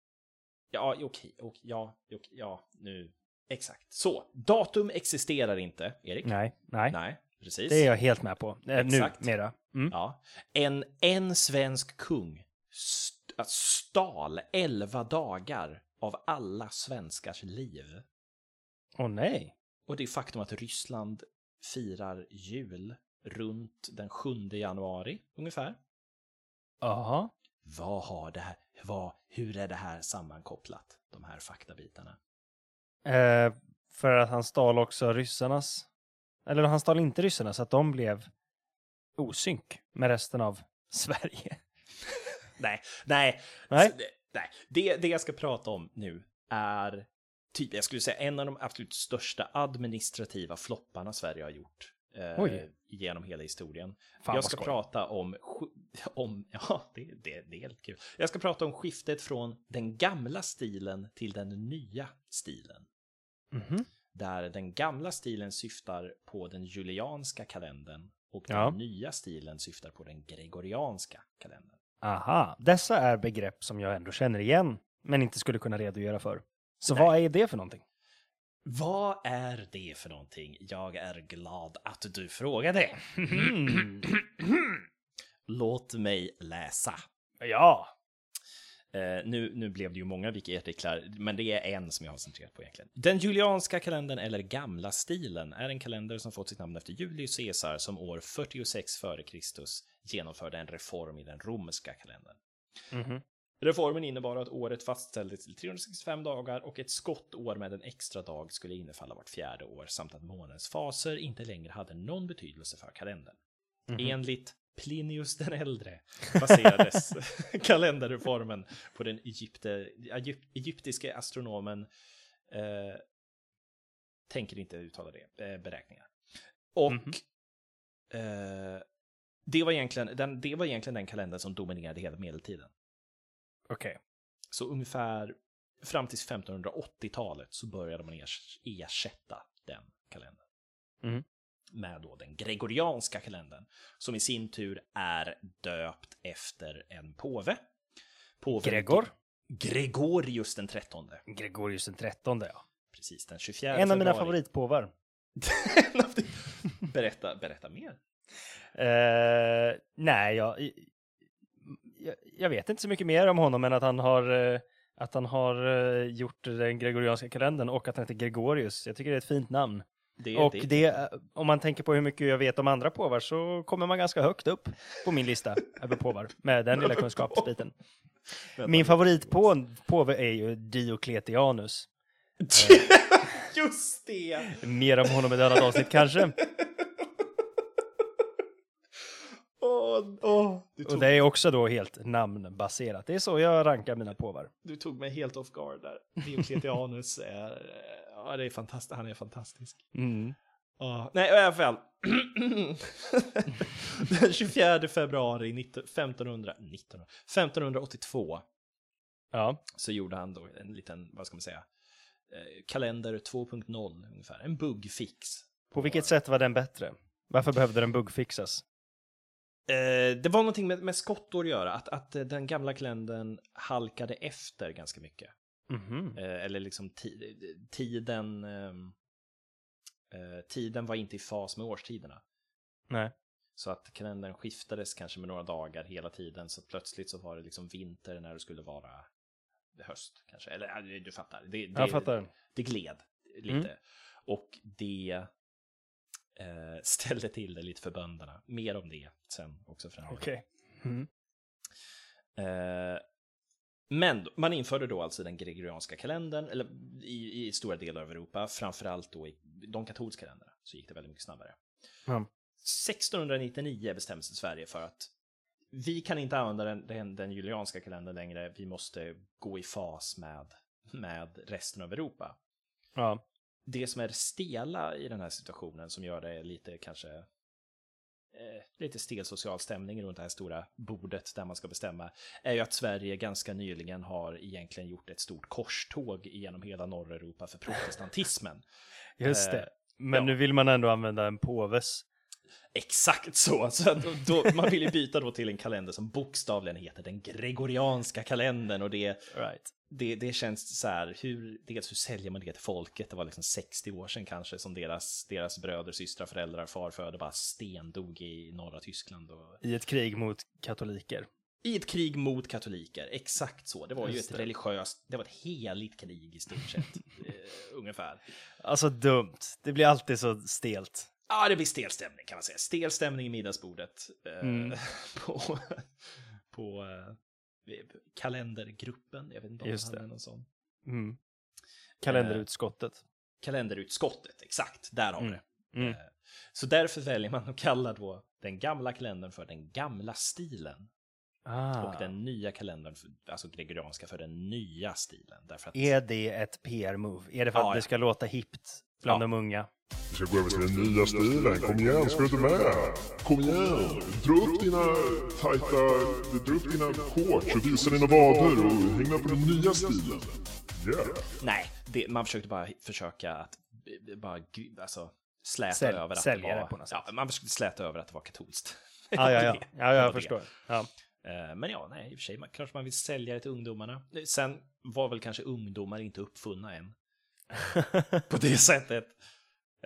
Ja, okej, okej, ja, okej, ja, nu, exakt. Så, datum existerar inte, Erik. Nej, nej. Nej, precis. Det är jag helt med på. Eh, nu, Exakt. mera. Mm. Ja. En, en svensk kung st- stal 11 dagar av alla svenskars liv. Åh nej. och det faktum att Ryssland firar jul runt den 7 januari ungefär. Jaha. Vad har det här, vad, hur är det här sammankopplat, de här faktabitarna? Eh, för att han stal också ryssarnas, eller han stal inte ryssarna så att de blev osynk med resten av *laughs* Sverige. Nej, nej, Nej. Så nej. Det, det jag ska prata om nu är typ, jag skulle säga en av de absolut största administrativa flopparna Sverige har gjort. Eh, genom hela historien. Fan, jag ska prata om, om *laughs* ja, det, det, det är helt kul. Jag ska prata om skiftet från den gamla stilen till den nya stilen. Mhm. Där den gamla stilen syftar på den julianska kalendern och den Ja. nya stilen syftar på den gregorianska kalendern. Aha, dessa är begrepp som jag ändå känner igen, men inte skulle kunna redogöra för. Så Nej. vad är det för någonting? Vad är det för någonting? Jag är glad att du frågade. *clears throat* Låt mig läsa. Ja, Eh, nu, nu blev det ju många wiki-artiklar, men det är en som jag har centrerat på egentligen. Den julianska kalendern, eller gamla stilen, är en kalender som fått sitt namn efter Julius Caesar som år 46 f.Kr. genomförde en reform i den romerska kalendern. Mhm. Reformen innebar att året fastställdes till 365 dagar och ett skottår med en extra dag skulle infalla vart fjärde år samt att månens faser inte längre hade någon betydelse för kalendern. Mhm. Enligt Plinius den äldre *laughs* baserades *laughs* kalenderreformen på den Egypte, egyp, egyptiske astronomen eh, tänker inte uttala det, eh, beräkningar. Och Mhm. eh, det, var egentligen, den, det var egentligen den kalender som dominerade hela medeltiden. okej. Så ungefär fram till 1580-talet så började man ers- ersätta den kalendern. Mhm. Med då den gregorianska kalendern, som i sin tur är döpt efter en påve. Påven Gregor? Gregorius den trettonde. Gregorius den trettonde, ja. Precis, den 24 En av mina februari. favoritpåvar. *laughs* berätta, berätta mer. Eh, nej, jag, jag, jag vet inte så mycket mer om honom än att han har, eh, att han har eh, gjort den gregorianska kalendern och att han heter Gregorius. Jag tycker det är ett fint namn. Det, och det, eh, om man tänker på hur mycket jag vet om andra påvar så kommer man ganska högt upp på min lista *laughs* över påvar med den lilla kunskapsbiten. Min favoritpåve är ju Diokletianus. *laughs* Just det! Mer om honom i ett annat avsnitt kanske. Åh, åh, du, Och tog, det är också då helt namnbaserat. Det är så jag rankar mina påvar. du tog mig helt off guard där. Diocletianus är, eh, ja, det är fantastiskt. Han är fantastisk. Mm. Ja, nej, i alla fall. *clears throat* Den 24 februari 19, 1500, 19, 1582 Ja, så gjorde han då en liten, vad ska man säga, eh, kalender 2.0 ungefär. En bugfix. på vilket sätt var den bättre? Varför behövde den buggfixas? Eh, det var någonting med, med skottår att göra, att, att eh, den gamla kalendern halkade efter ganska mycket. Mhm. Eh, eller liksom ti tiden, ehm, eh, tiden var inte i fas med årstiderna. Nej. Så att kalendern skiftades kanske med några dagar hela tiden, så plötsligt så var det liksom vinter när det skulle vara höst kanske. Eller du fattar, det, det, Jag fattar. det gled lite. Mm. Och det eh, ställde till det lite för bönderna. Mer om det sen också framöver. Okej. Mm. Eh, men man införde då alltså den gregorianska kalendern, eller i, i stora delar av Europa, framförallt då i de katolska länderna, så gick det väldigt mycket snabbare. Ja. 1699 bestämde sig Sverige för att vi kan inte använda den, den, den julianska kalendern längre, vi måste gå i fas med, med resten av Europa. Ja. Det som är stela i den här situationen som gör det lite kanske eh, lite stel social stämning runt det här stora bordet där man ska bestämma är ju att Sverige ganska nyligen har egentligen gjort ett stort korståg genom hela norra Europa för protestantismen. *laughs* Just Eh, det. Men ja. nu vill man ändå använda en påves. Exakt så! så då, då, man vill ju byta då till en kalender som bokstavligen heter den gregorianska kalendern och det, Right. det, det känns så här, hur, dels hur säljer man det till folket? Det var liksom 60 år sedan kanske som deras, deras bröder, systrar, föräldrar, farföder bara stendog i norra Tyskland. Och... I ett krig mot katoliker. I ett krig mot katoliker, exakt så. Det var ju Just ett det. religiöst, det var ett heligt krig i stort sett, *laughs* eh, ungefär. Alltså dumt. Det blir alltid så stelt. Ja, det blir stel stämning kan man säga. Stel stämning i middagsbordet eh, Mm. *laughs* på, på eh, kalendergruppen. Jag vet inte om Just hade det. någon sån. Mm. Kalenderutskottet. Kalenderutskottet, exakt, där har vi Mm. det. Mm. Eh, Så därför väljer man att kalla då den gamla kalendern för den gamla stilen. Ah. Och den nya kalendern, alltså gregorianska, för den nya stilen. Därför att, Är det ett PR-move? Är det för Ja, att det ja. ska låta hippt bland Ja. de unga? Vi ska gå över till den nya stilen. Kom igen, ska du inte med? Kom igen! Dra upp dina tajta... Dra upp dina shorts och visa dina vader och häng med på den nya stilen. Yeah! nej, det, man försökte bara försöka att bara, alltså, släta Sälj- över att det det var, på något ja, man försökte släta över att det var katolskt. *laughs* Ja, ja, ja. Ja jag förstår. Ja. Eh, Men ja, nej, i och för sig, man, klart man vill sälja det till ungdomarna. Sen var väl kanske ungdomar inte uppfunna än. *laughs* På det sättet.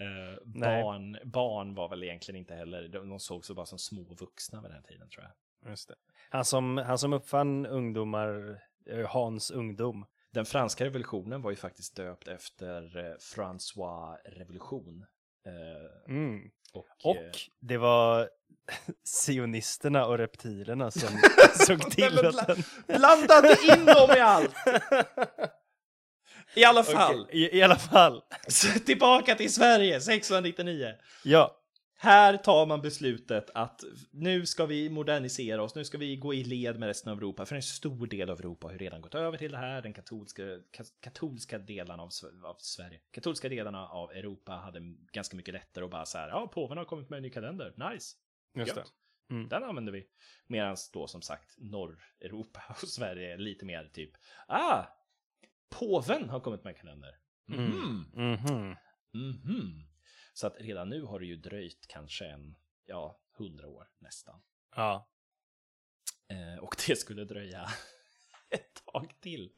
Eh, barn, barn var väl egentligen inte heller, de de såg sig bara som små vuxna vid den här tiden tror jag. Just det. Han, som, han som uppfann ungdomar, eh, Hans ungdom. Den franska revolutionen var ju faktiskt döpt efter eh, François revolution. Eh, Mm. och, Och eh, det var *laughs* sionisterna och reptilerna som *laughs* såg till att den... Blandade in dem i allt! I alla fall, Okej, I, I alla fall. *laughs* tillbaka till Sverige 1699. Ja. Här tar man beslutet att nu ska vi modernisera oss, nu ska vi gå i led med resten av Europa, för en stor del av Europa har ju redan gått över till det här, den katolska, ka- katolska delarna av, av Sverige, katolska delarna av Europa hade ganska mycket lättare att bara så här, ja, påven har kommit med en ny kalender, nice, Just det. Mm. den använder vi. Medan då som sagt Norreuropa *laughs* och Sverige är lite mer typ, ah, påven har kommit med en kalender. Mm. Mhm. Mhm. Mhm. Så att redan nu har det ju dröjt kanske en, ja, hundra år nästan. Ja. Eh, och det skulle dröja *laughs* ett tag till.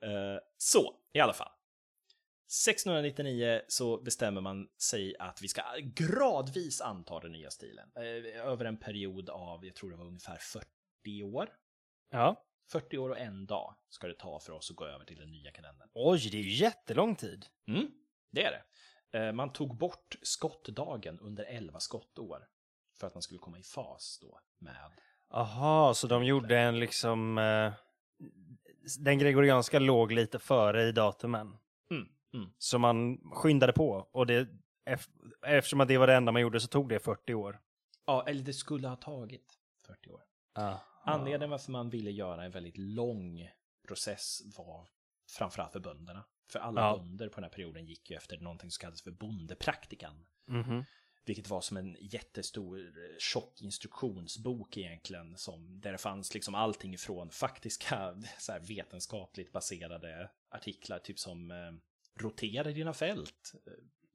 Eh, så, i alla fall. 1699 så bestämmer man sig att vi ska gradvis anta den nya stilen. Eh, över en period av, jag tror det var ungefär 40 år. Ja. 40 år och en dag ska det ta för oss att gå över till den nya kalendern. Oj, det är ju jättelång tid. Mm, det är det. Eh, Man tog bort skottdagen under 11 skottår för att man skulle komma i fas då med... Aha, så de gjorde en liksom... Eh, den gregorianska låg lite före i datumen. Mm, mm. Så man skyndade på. Och det, ef- eftersom att det var det enda man gjorde så tog det 40 år. Ja, eller det skulle ha tagit 40 år. Ah. Anledningen varför man ville göra en väldigt lång process var framförallt för bönderna. För alla Ja. bönder på den här perioden gick ju efter någonting som kallades för bondepraktikan. Mhm. Vilket var som en jättestor eh, tjock instruktionsbok egentligen. Som, där det fanns liksom allting ifrån faktiska *laughs* så vetenskapligt baserade artiklar. Typ som eh, rotera dina fält.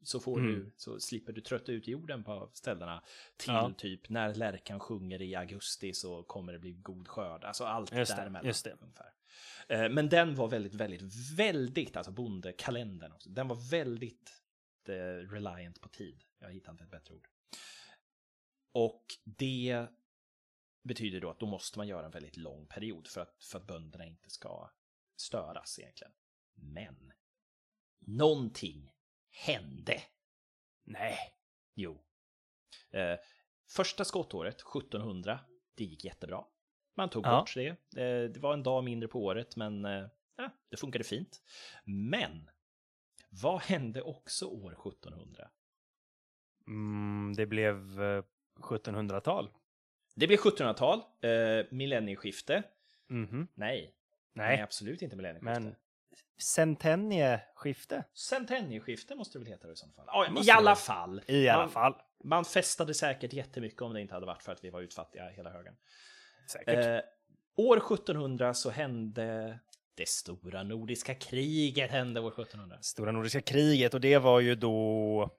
Så, får Mm. du, så slipper du trötta ut jorden på ställena. Till Ja. typ när lärkan sjunger i augusti så kommer det bli god skörd. Alltså allt Just däremellan. just det. Ungefär. Eh, Men den var väldigt, väldigt, väldigt, alltså bondekalendern också. Den var väldigt eh, reliant på tid. Jag hittar inte ett bättre ord. Och det betyder då att då måste man göra en väldigt lång period för att, för att bönderna inte ska störas egentligen. Men någonting hände. Nej. Jo. Eh, första skottåret, 1700, det gick jättebra. Man tog Ja. bort det. Eh, det var en dag mindre på året, men eh, ja, det funkade fint. Men vad hände också år 1700? Mm, det blev eh, 1700-tal. Det blev 1700-tal, eh, millennieskifte. Mhm. Nej, nej, Nej, absolut inte millennieskifte. men centennieskifte. Centennieskifte måste det väl heta i sådana fall. Ja, I det alla vara. fall. I alla man, fall. Man festade säkert jättemycket om det inte hade varit för att vi var utfattiga hela högen. Säkert. Eh, år 1700 så hände det stora nordiska kriget hände år 1700. Stora Nordiska kriget och det var ju då...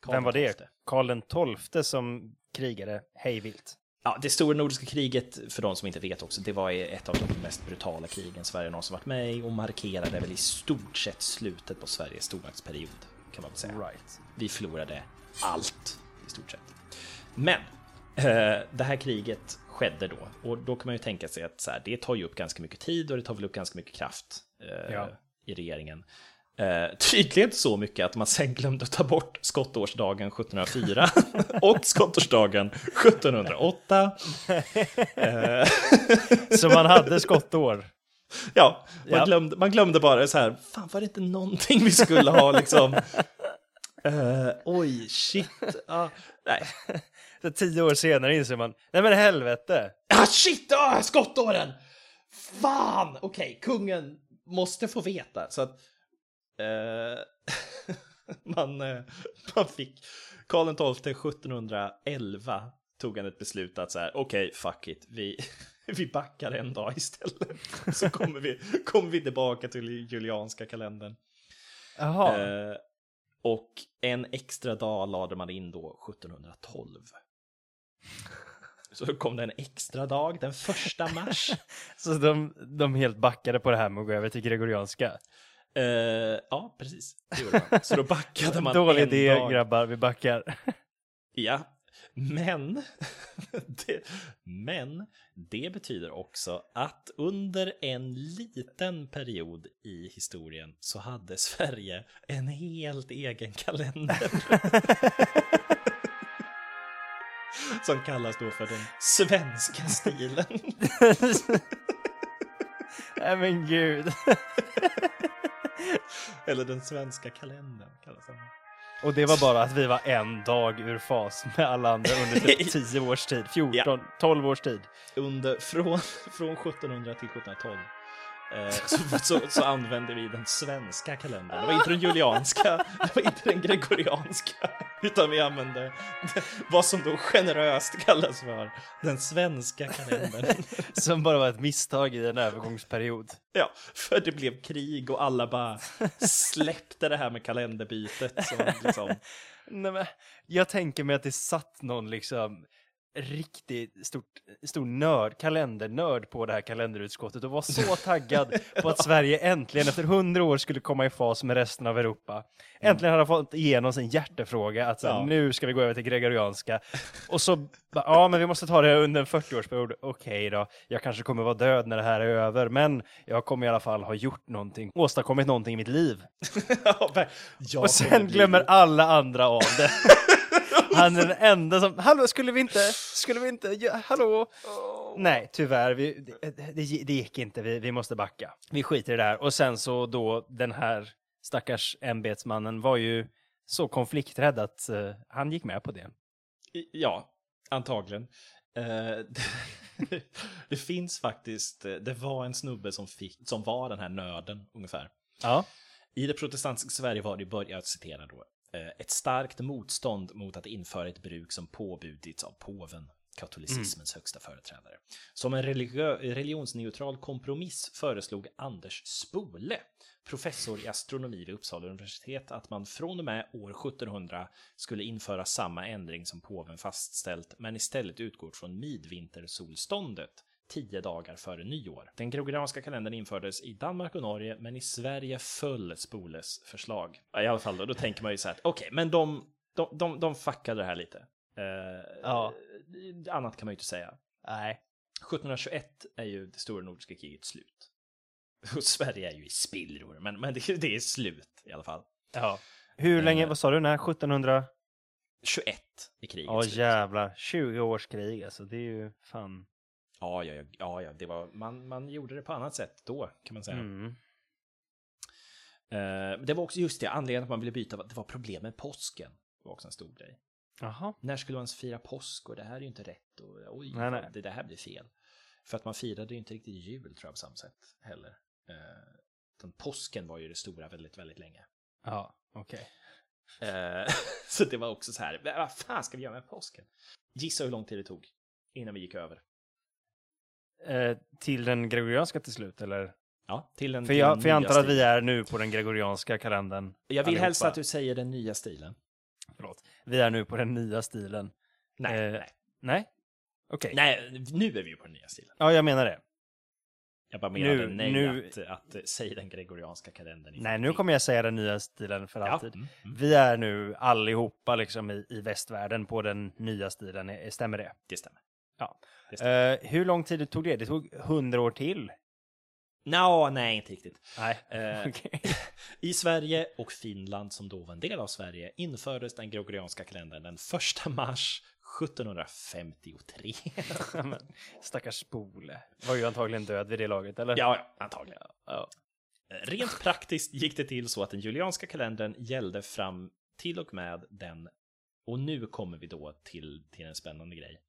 Karl Vem var det? XII. Karl den tolfte som krigade hejvilt. Ja, det stora nordiska kriget, för de som inte vet också, det var ett av de mest brutala krigen Sverige någonsin varit med i och markerade väl i stort sett slutet på Sveriges stormaktsperiod, kan man väl säga. Right. Vi förlorade allt, i stort sett. Men, Eh, det här kriget skedde då och då kan man ju tänka sig att så här, det tar ju upp ganska mycket tid och det tar väl upp ganska mycket kraft eh, Ja. i regeringen. Eh, tydligen så mycket att man sen glömde ta bort skottårsdagen 1704 *laughs* och skottårsdagen 1708. Eh, Så man hade skottår. ja, man, Ja. Glömde, man glömde bara så här, fan var det inte någonting vi skulle ha liksom? Eh, oj, shit. Ah, nej, Så tio år senare inser man, nej men helvete. Ah, shit! Ah, skottåren! Fan! Okej, kungen måste få veta. Så att *laughs* man, eh, man fick Karl XII 1711 tog han ett beslut att så här, okej, fuck it, vi, *laughs* vi backar en dag istället. Så kommer vi, kommer vi tillbaka till julianska kalendern. Jaha. Eh, och en extra dag lade man in då 1712. Så kom det en extra dag, den första mars. *laughs* Så de, de helt backade på det här med att gå över till gregorianska. Eh, ja, precis. Det gjorde man. Så då backade man Dålig en idé dag. grabbar, vi backar. Ja, men *laughs* det, men det betyder också att under en liten period i historien så hade Sverige en helt egen kalender. *laughs* Som kallas då för den svenska stilen. *laughs* Nej men gud. *laughs* Eller den svenska kalendern kallas den. Och det var bara att vi var en dag ur fas med alla andra under typ *laughs* 10 års tid, 14, 12 års tid. under, från, *laughs* från 1700 till 1712 eh, så, så, så använde vi den svenska kalendern. Det var inte den julianska, det var inte den gregorianska, utan vi använde vad som då generöst kallas för den svenska kalendern. Som bara var ett misstag i en övergångsperiod. Ja, för det blev krig och alla bara släppte det här med kalenderbytet. Så liksom, Nej, men, jag tänker mig att det satt någon liksom riktigt stort, stor nörd, kalendernörd på det här kalenderutskottet och var så *laughs* taggad på att Sverige äntligen efter hundra år skulle komma i fas med resten av Europa. Äntligen hade fått igenom sin hjärtefråga att så, här, Ja. nu ska vi gå över till gregorianska. Och så, ja men vi måste ta det under en 40-årsperiod. Okej då, jag kanske kommer vara död när det här är över, men jag kommer i alla fall ha gjort någonting, åstadkommit någonting i mitt liv. *laughs* Och sen glömmer alla andra av det. *laughs* Han är den enda som, hallå skulle vi inte, skulle vi inte, ja, hallå? Nej, tyvärr, vi, det, det, det gick inte, vi, vi måste backa. Vi skiter i det här. Och sen så då, den här stackars ämbetsmannen var ju så konflikträdd att eh, han gick med på det. Ja, antagligen. Eh, det, *laughs* det finns faktiskt, eh, det var en snubbe som, fick, som var den här nörden ungefär. Ja. I det protestantiska Sverige var det, i början, jag citerar då, ett starkt motstånd mot att införa ett bruk som påbjudits av påven, katolicismens högsta företrädare. Som en religio- religionsneutral kompromiss föreslog Anders Spole, professor i astronomi vid Uppsala universitet, att man från och med år 1700 skulle införa samma ändring som påven fastställt, men istället utgår från midvintersolståndet tio dagar före nyår. Den gregorianska kalendern infördes i Danmark och Norge, men i Sverige föll Spoles förslag. I alla fall, då, då tänker man ju så här, okej, men de, de, de, de fuckade det här lite. Eh, Ja. Annat kan man ju inte säga. Nej. 1721 är ju det stora nordiska kriget slut. *laughs* Och Sverige är ju i spillror, men, men det, det är slut i alla fall. Ja. Hur länge, Eh. vad sa du, när 1700? 21 i kriget Ja jävlar, 20 års krig alltså, det är ju fan. Ja, ja, ja, ja, det var, man, man gjorde det på annat sätt då, kan man säga. Mm. Eh, det var också just det, anledningen att man ville byta, det var problem med påsken. Var också en stor grej. Jaha. När skulle man fira påsk och det här är ju inte rätt och oj, Nej, nej. Det, det här blir fel. För att man firade ju inte riktigt jul tror jag på samma sätt heller. Eh, utan påsken var ju det stora väldigt, väldigt länge. Ja, okej. Eh, *laughs* så det var också så här, "Men vad fan ska vi göra med påsken? Gissa hur lång tid det tog innan vi gick över. Eh, till den gregorianska till slut, eller? Ja, till den För jag, den för jag antar att vi stilen. är nu på den gregorianska kalendern. Jag vill allihopa. helst att du säger den nya stilen. Förlåt. Vi är nu på den nya stilen. Nej, Eh, nej. Nej? Okej. Nej, nu är vi ju på den nya stilen. Ja, jag menar det. Jag bara menade Nu- nej nu- att, att, att säga den gregorianska kalendern. Nej, nu kommer jag säga den nya stilen för Ja, alltid. mm, mm. Vi är nu allihopa liksom i, i västvärlden på den nya stilen, stämmer det? Det stämmer. Ja. Det. Eh, hur lång tid tog det? Det tog hundra år till. Nå, nej, inte riktigt. Nej, Eh, *laughs* okej. *laughs* I Sverige och Finland, som då var en del av Sverige, infördes den gregorianska kalendern den 1 mars 1753. *laughs* Men, Stackars Spole. Var ju antagligen död vid det laget, eller? ja, ja, antagligen. Ja. Rent praktiskt gick det till så att den julianska kalendern gällde fram till och med den, och nu kommer vi då till, till en spännande grej.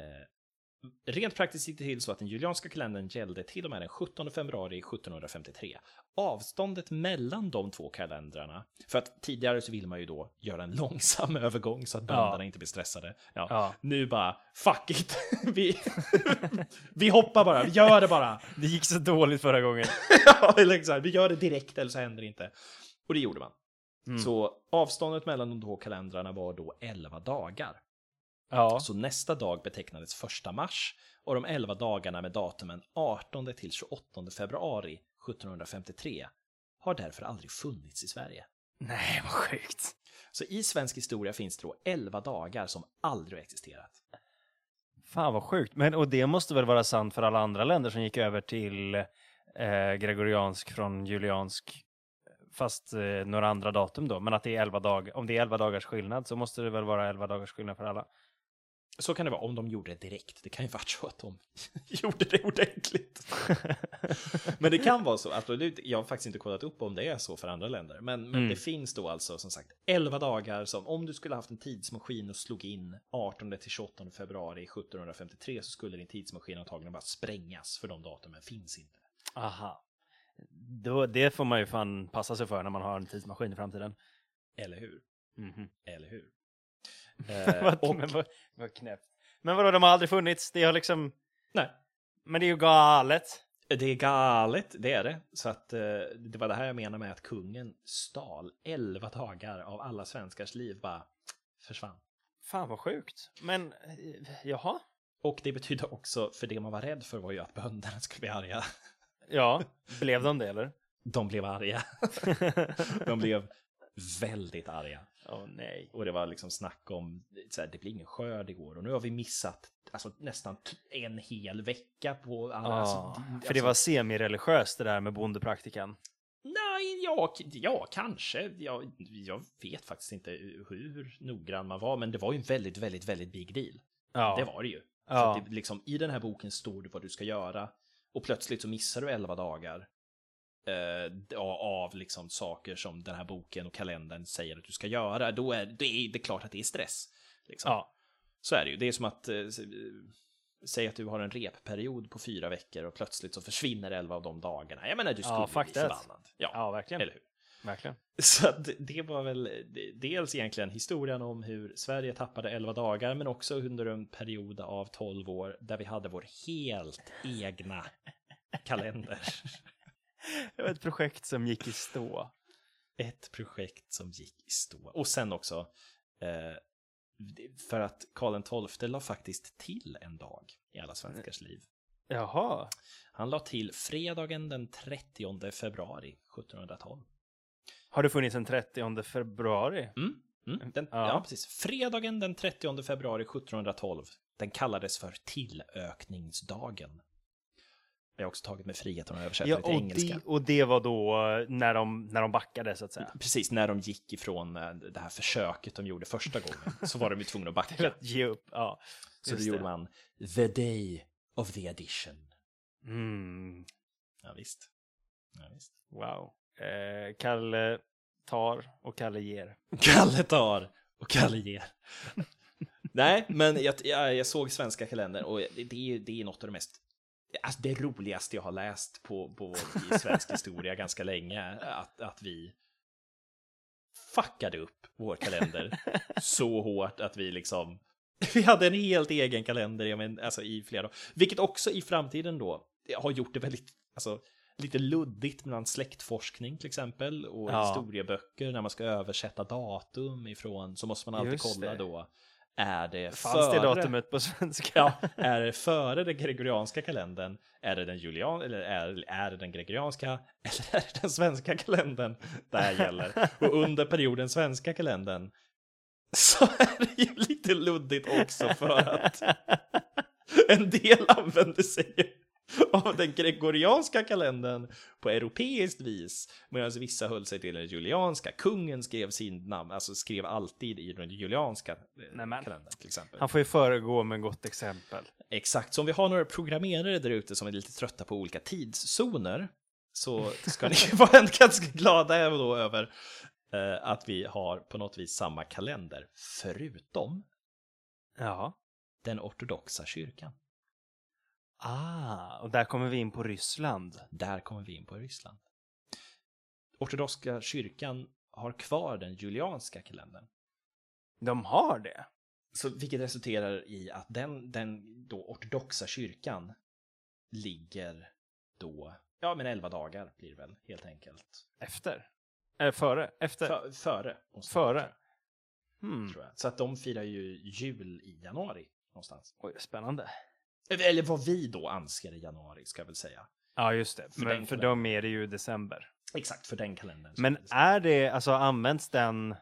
Eh, rent praktiskt gick det till så att den julianska kalendern gällde till och med den 17 februari 1753. Avståndet mellan de två kalendrarna, för att tidigare så vill man ju då göra en långsam *laughs* övergång så att bönderna Ja. inte blir stressade. Ja. Ja. Nu bara, fuck it! *laughs* vi, *laughs* vi hoppar bara, vi gör det bara! Det gick så dåligt förra gången. ja, här, vi gör det direkt eller så händer det inte. Och det gjorde man. Mm. Så avståndet mellan de två kalendrarna var då 11 dagar. Ja. Så nästa dag betecknades 1 mars och de 11 dagarna med datumen 18 till 28 februari 1753 har därför aldrig funnits i Sverige. Nej, vad sjukt. Så i svensk historia finns det då 11 dagar som aldrig har existerat. Fan vad sjukt. Men, och det måste väl vara sant för alla andra länder som gick över till eh, gregoriansk från juliansk, fast eh, några andra datum då. Men att det är 11 dagar, om det är 11 dagars skillnad så måste det väl vara 11 dagars skillnad för alla. Så kan det vara om de gjorde det direkt. Det kan ju *laughs* vara så att de *laughs* gjorde det ordentligt. *laughs* men det kan vara så. Absolut. Jag har faktiskt inte kollat upp om det är så för andra länder. Men, men Mm. det finns då alltså som sagt 11 dagar som om du skulle haft en tidsmaskin och slog in 18 till 28 februari 1753 så skulle din tidsmaskin antagligen bara sprängas för de datumen finns inte. Aha. Då, det får man ju fan passa sig för när man har en tidsmaskin i framtiden. Eller hur? Mhm. Eller hur? Eh, *laughs* och, men vad, vad knäppt. Men vadå, de har aldrig funnits? Det har liksom... nej, Men det är ju galet. Det är galet, det är det. Så att eh, det var det här jag menar med att kungen stal 11 dagar av alla svenskars liv bara försvann. Fan vad sjukt. Men, eh, jaha? Och det betyder också, för det man var rädd för var ju att bönderna skulle bli arga. *laughs* Ja, blev de det eller? De blev arga. *laughs* De blev väldigt arga. Åh nej. Och det var liksom snack om, så här, det blir ingen skörd igår och nu har vi missat alltså, nästan en hel vecka på alla. Ja, alltså, för det var semireligiöst det där med bondepraktikan. Nej, ja, ja kanske. Jag, jag vet faktiskt inte hur noggrann man var, men det var ju en väldigt, väldigt, väldigt big deal. Ja. Det var det ju. Ja. Att det, liksom, I den här boken står det vad du ska göra och plötsligt så missar du 11 dagar eh, av liksom saker som den här boken och kalendern säger att du ska göra. Då är det, är, det är klart att det är stress. Liksom. Ja. Så är det ju. Det är som att eh, eh, säg att du har en repperiod på fyra veckor och plötsligt så försvinner 11 av de dagarna. Jag menar, du skulle Ja, bli förbannad. Ja, ja, verkligen. eller hur? Verkligen. Så det var väl dels egentligen historien om hur Sverige tappade 11 dagar, men också under en period av 12 år där vi hade vår helt egna kalender. *laughs* *laughs* Det var ett projekt som gick i stå. Ett projekt som gick i stå. Och sen också, eh, för att Karl XII la faktiskt till en dag i alla svenskars liv. Jaha. Han la till fredagen den 30 februari 1712. Har det funnits en 30 februari? Mm. Mm. Den, ja. Ja. precis. Fredagen den 30 februari 1712. Den kallades för tillökningsdagen. Jag har också tagit mig friheten att översätta Ja, det till och engelska. det, och det var då eh, när de, när de backade så att säga. Precis, när de gick ifrån eh, det här försöket de gjorde första gången så var de ju tvungna att backa. *laughs* att ge upp. Ja. Så då gjorde man the day of the addition. Mm, Ja, visst. Ja, visst. wow. Eh, Kalle tar och Kalle ger. *laughs* Kalle tar och Kalle ger. *laughs* Nej, men jag, jag, jag såg svenska kalendern och det, det, är, det är något av det mest Alltså det roligaste jag har läst på, på i svensk *laughs* historia ganska länge, att, att vi fuckade upp vår kalender *laughs* så hårt att vi liksom *laughs* vi hade en helt egen kalender jag men, alltså, i flera år. Vilket också i framtiden då har gjort det väldigt, alltså, lite luddigt mellan släktforskning till exempel och Ja. historieböcker när man ska översätta datum ifrån så måste man alltid Just kolla det. då Är det Fanns före... det datumet på svenska? Ja, är det före den gregorianska kalendern? Är det den julian eller är, är det den gregorianska? Eller är det den svenska kalendern det här gäller? Och under perioden svenska kalendern så är det ju lite luddigt också för att en del använder sig *laughs* av den gregorianska kalendern på europeiskt vis, medan vissa höll sig till den julianska. Kungen skrev sin namn, alltså skrev alltid i den julianska eh, Nämen. kalendern till exempel. Han får ju föregå med gott exempel. Exakt, så om vi har några programmerare där ute som är lite trötta på olika tidszoner så *laughs* ska ni *laughs* vara ganska glada då över eh, att vi har på något vis samma kalender, förutom Ja. den ortodoxa kyrkan. Ah, och där kommer vi in på Ryssland. Där kommer vi in på Ryssland. Ortodoxa kyrkan har kvar den julianska kalendern. De har det? Så, vilket resulterar i att den, den då ortodoxa kyrkan ligger då, ja men 11 dagar blir det väl helt enkelt. Efter? Eller före? Efter? För, före. Före? Hmm. Tror jag. Så att de firar ju jul i januari någonstans. Oj, spännande. Eller vad vi då anser i januari, ska jag väl säga. Ja, just det. För Men för dem är det ju december. Exakt, för den kalendern. Men är det så. är det, alltså används den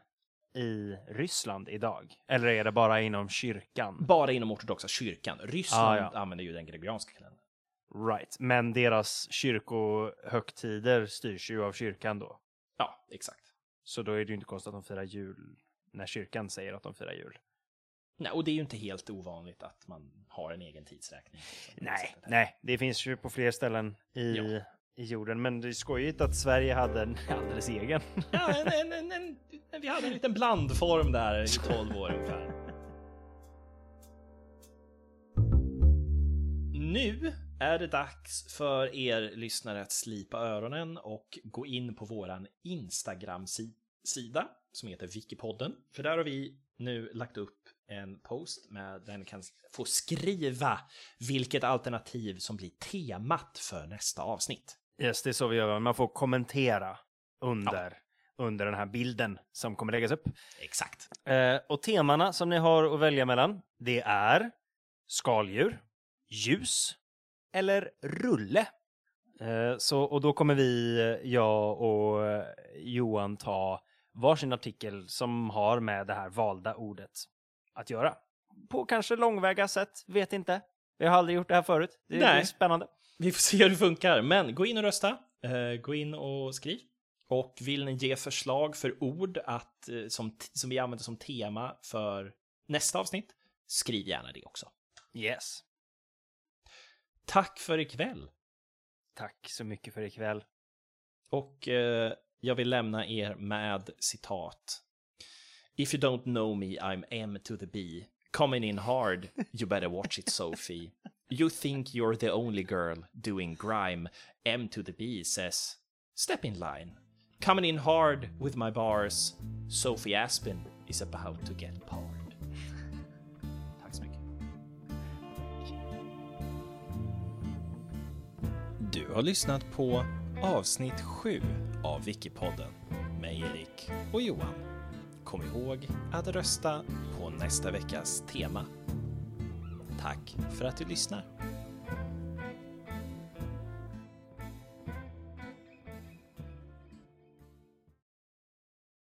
i Ryssland idag? Eller är det bara inom kyrkan? Bara inom ortodoxa kyrkan. Ryssland Ah, ja. använder ju den gregorianska kalendern. Right, men deras kyrkohögtider styrs ju av kyrkan då. Ja, exakt. Så då är det ju inte konstigt att de firar jul när kyrkan säger att de firar jul. Nej, och det är ju inte helt ovanligt att man har en egen tidsräkning. Nej, nej, det finns ju på fler ställen i, Ja. i jorden. Men det är skojigt att Sverige hade en *laughs* alldeles egen. Ja, en, en, en, vi hade en liten blandform där i 12 år ungefär. Nu är det dags för er lyssnare att slipa öronen och gå in på våran Instagram-sida som heter Wikipodden. För där har vi nu lagt upp en post med där ni kan få skriva vilket alternativ som blir temat för nästa avsnitt. Yes, det är så vi gör. Man får kommentera under, under den här bilden som kommer läggas upp. Exakt. Eh, och temana som ni har att välja mellan, det är skaldjur, ljus eller rulle. Eh, så, och då kommer vi, jag och eh, Johan, ta varsin artikel som har med det här valda ordet att göra. På kanske långväga sätt, vet inte. Vi har aldrig gjort det här förut. Det, det är Nej. spännande. Vi får se hur det funkar, men gå in och rösta. Eh, gå in och skriv. Och vill ni ge förslag för ord att, eh, som, som vi använder som tema för nästa avsnitt, skriv gärna det också. Yes. Tack för ikväll! Tack så mycket för ikväll. Och eh, jag vill lämna er med citat. If you don't know me, I'm M to the B. Coming in hard, you better watch it, Sophie. You think you're the only girl doing grime. M to the B says, step in line. Coming in hard with my bars. Sophie Aspen is about to get mycket. Du har lyssnat på avsnitt 7 av Wikipodden med Erik och Johan. Kom ihåg att rösta på nästa veckas tema. Tack för att du lyssnar.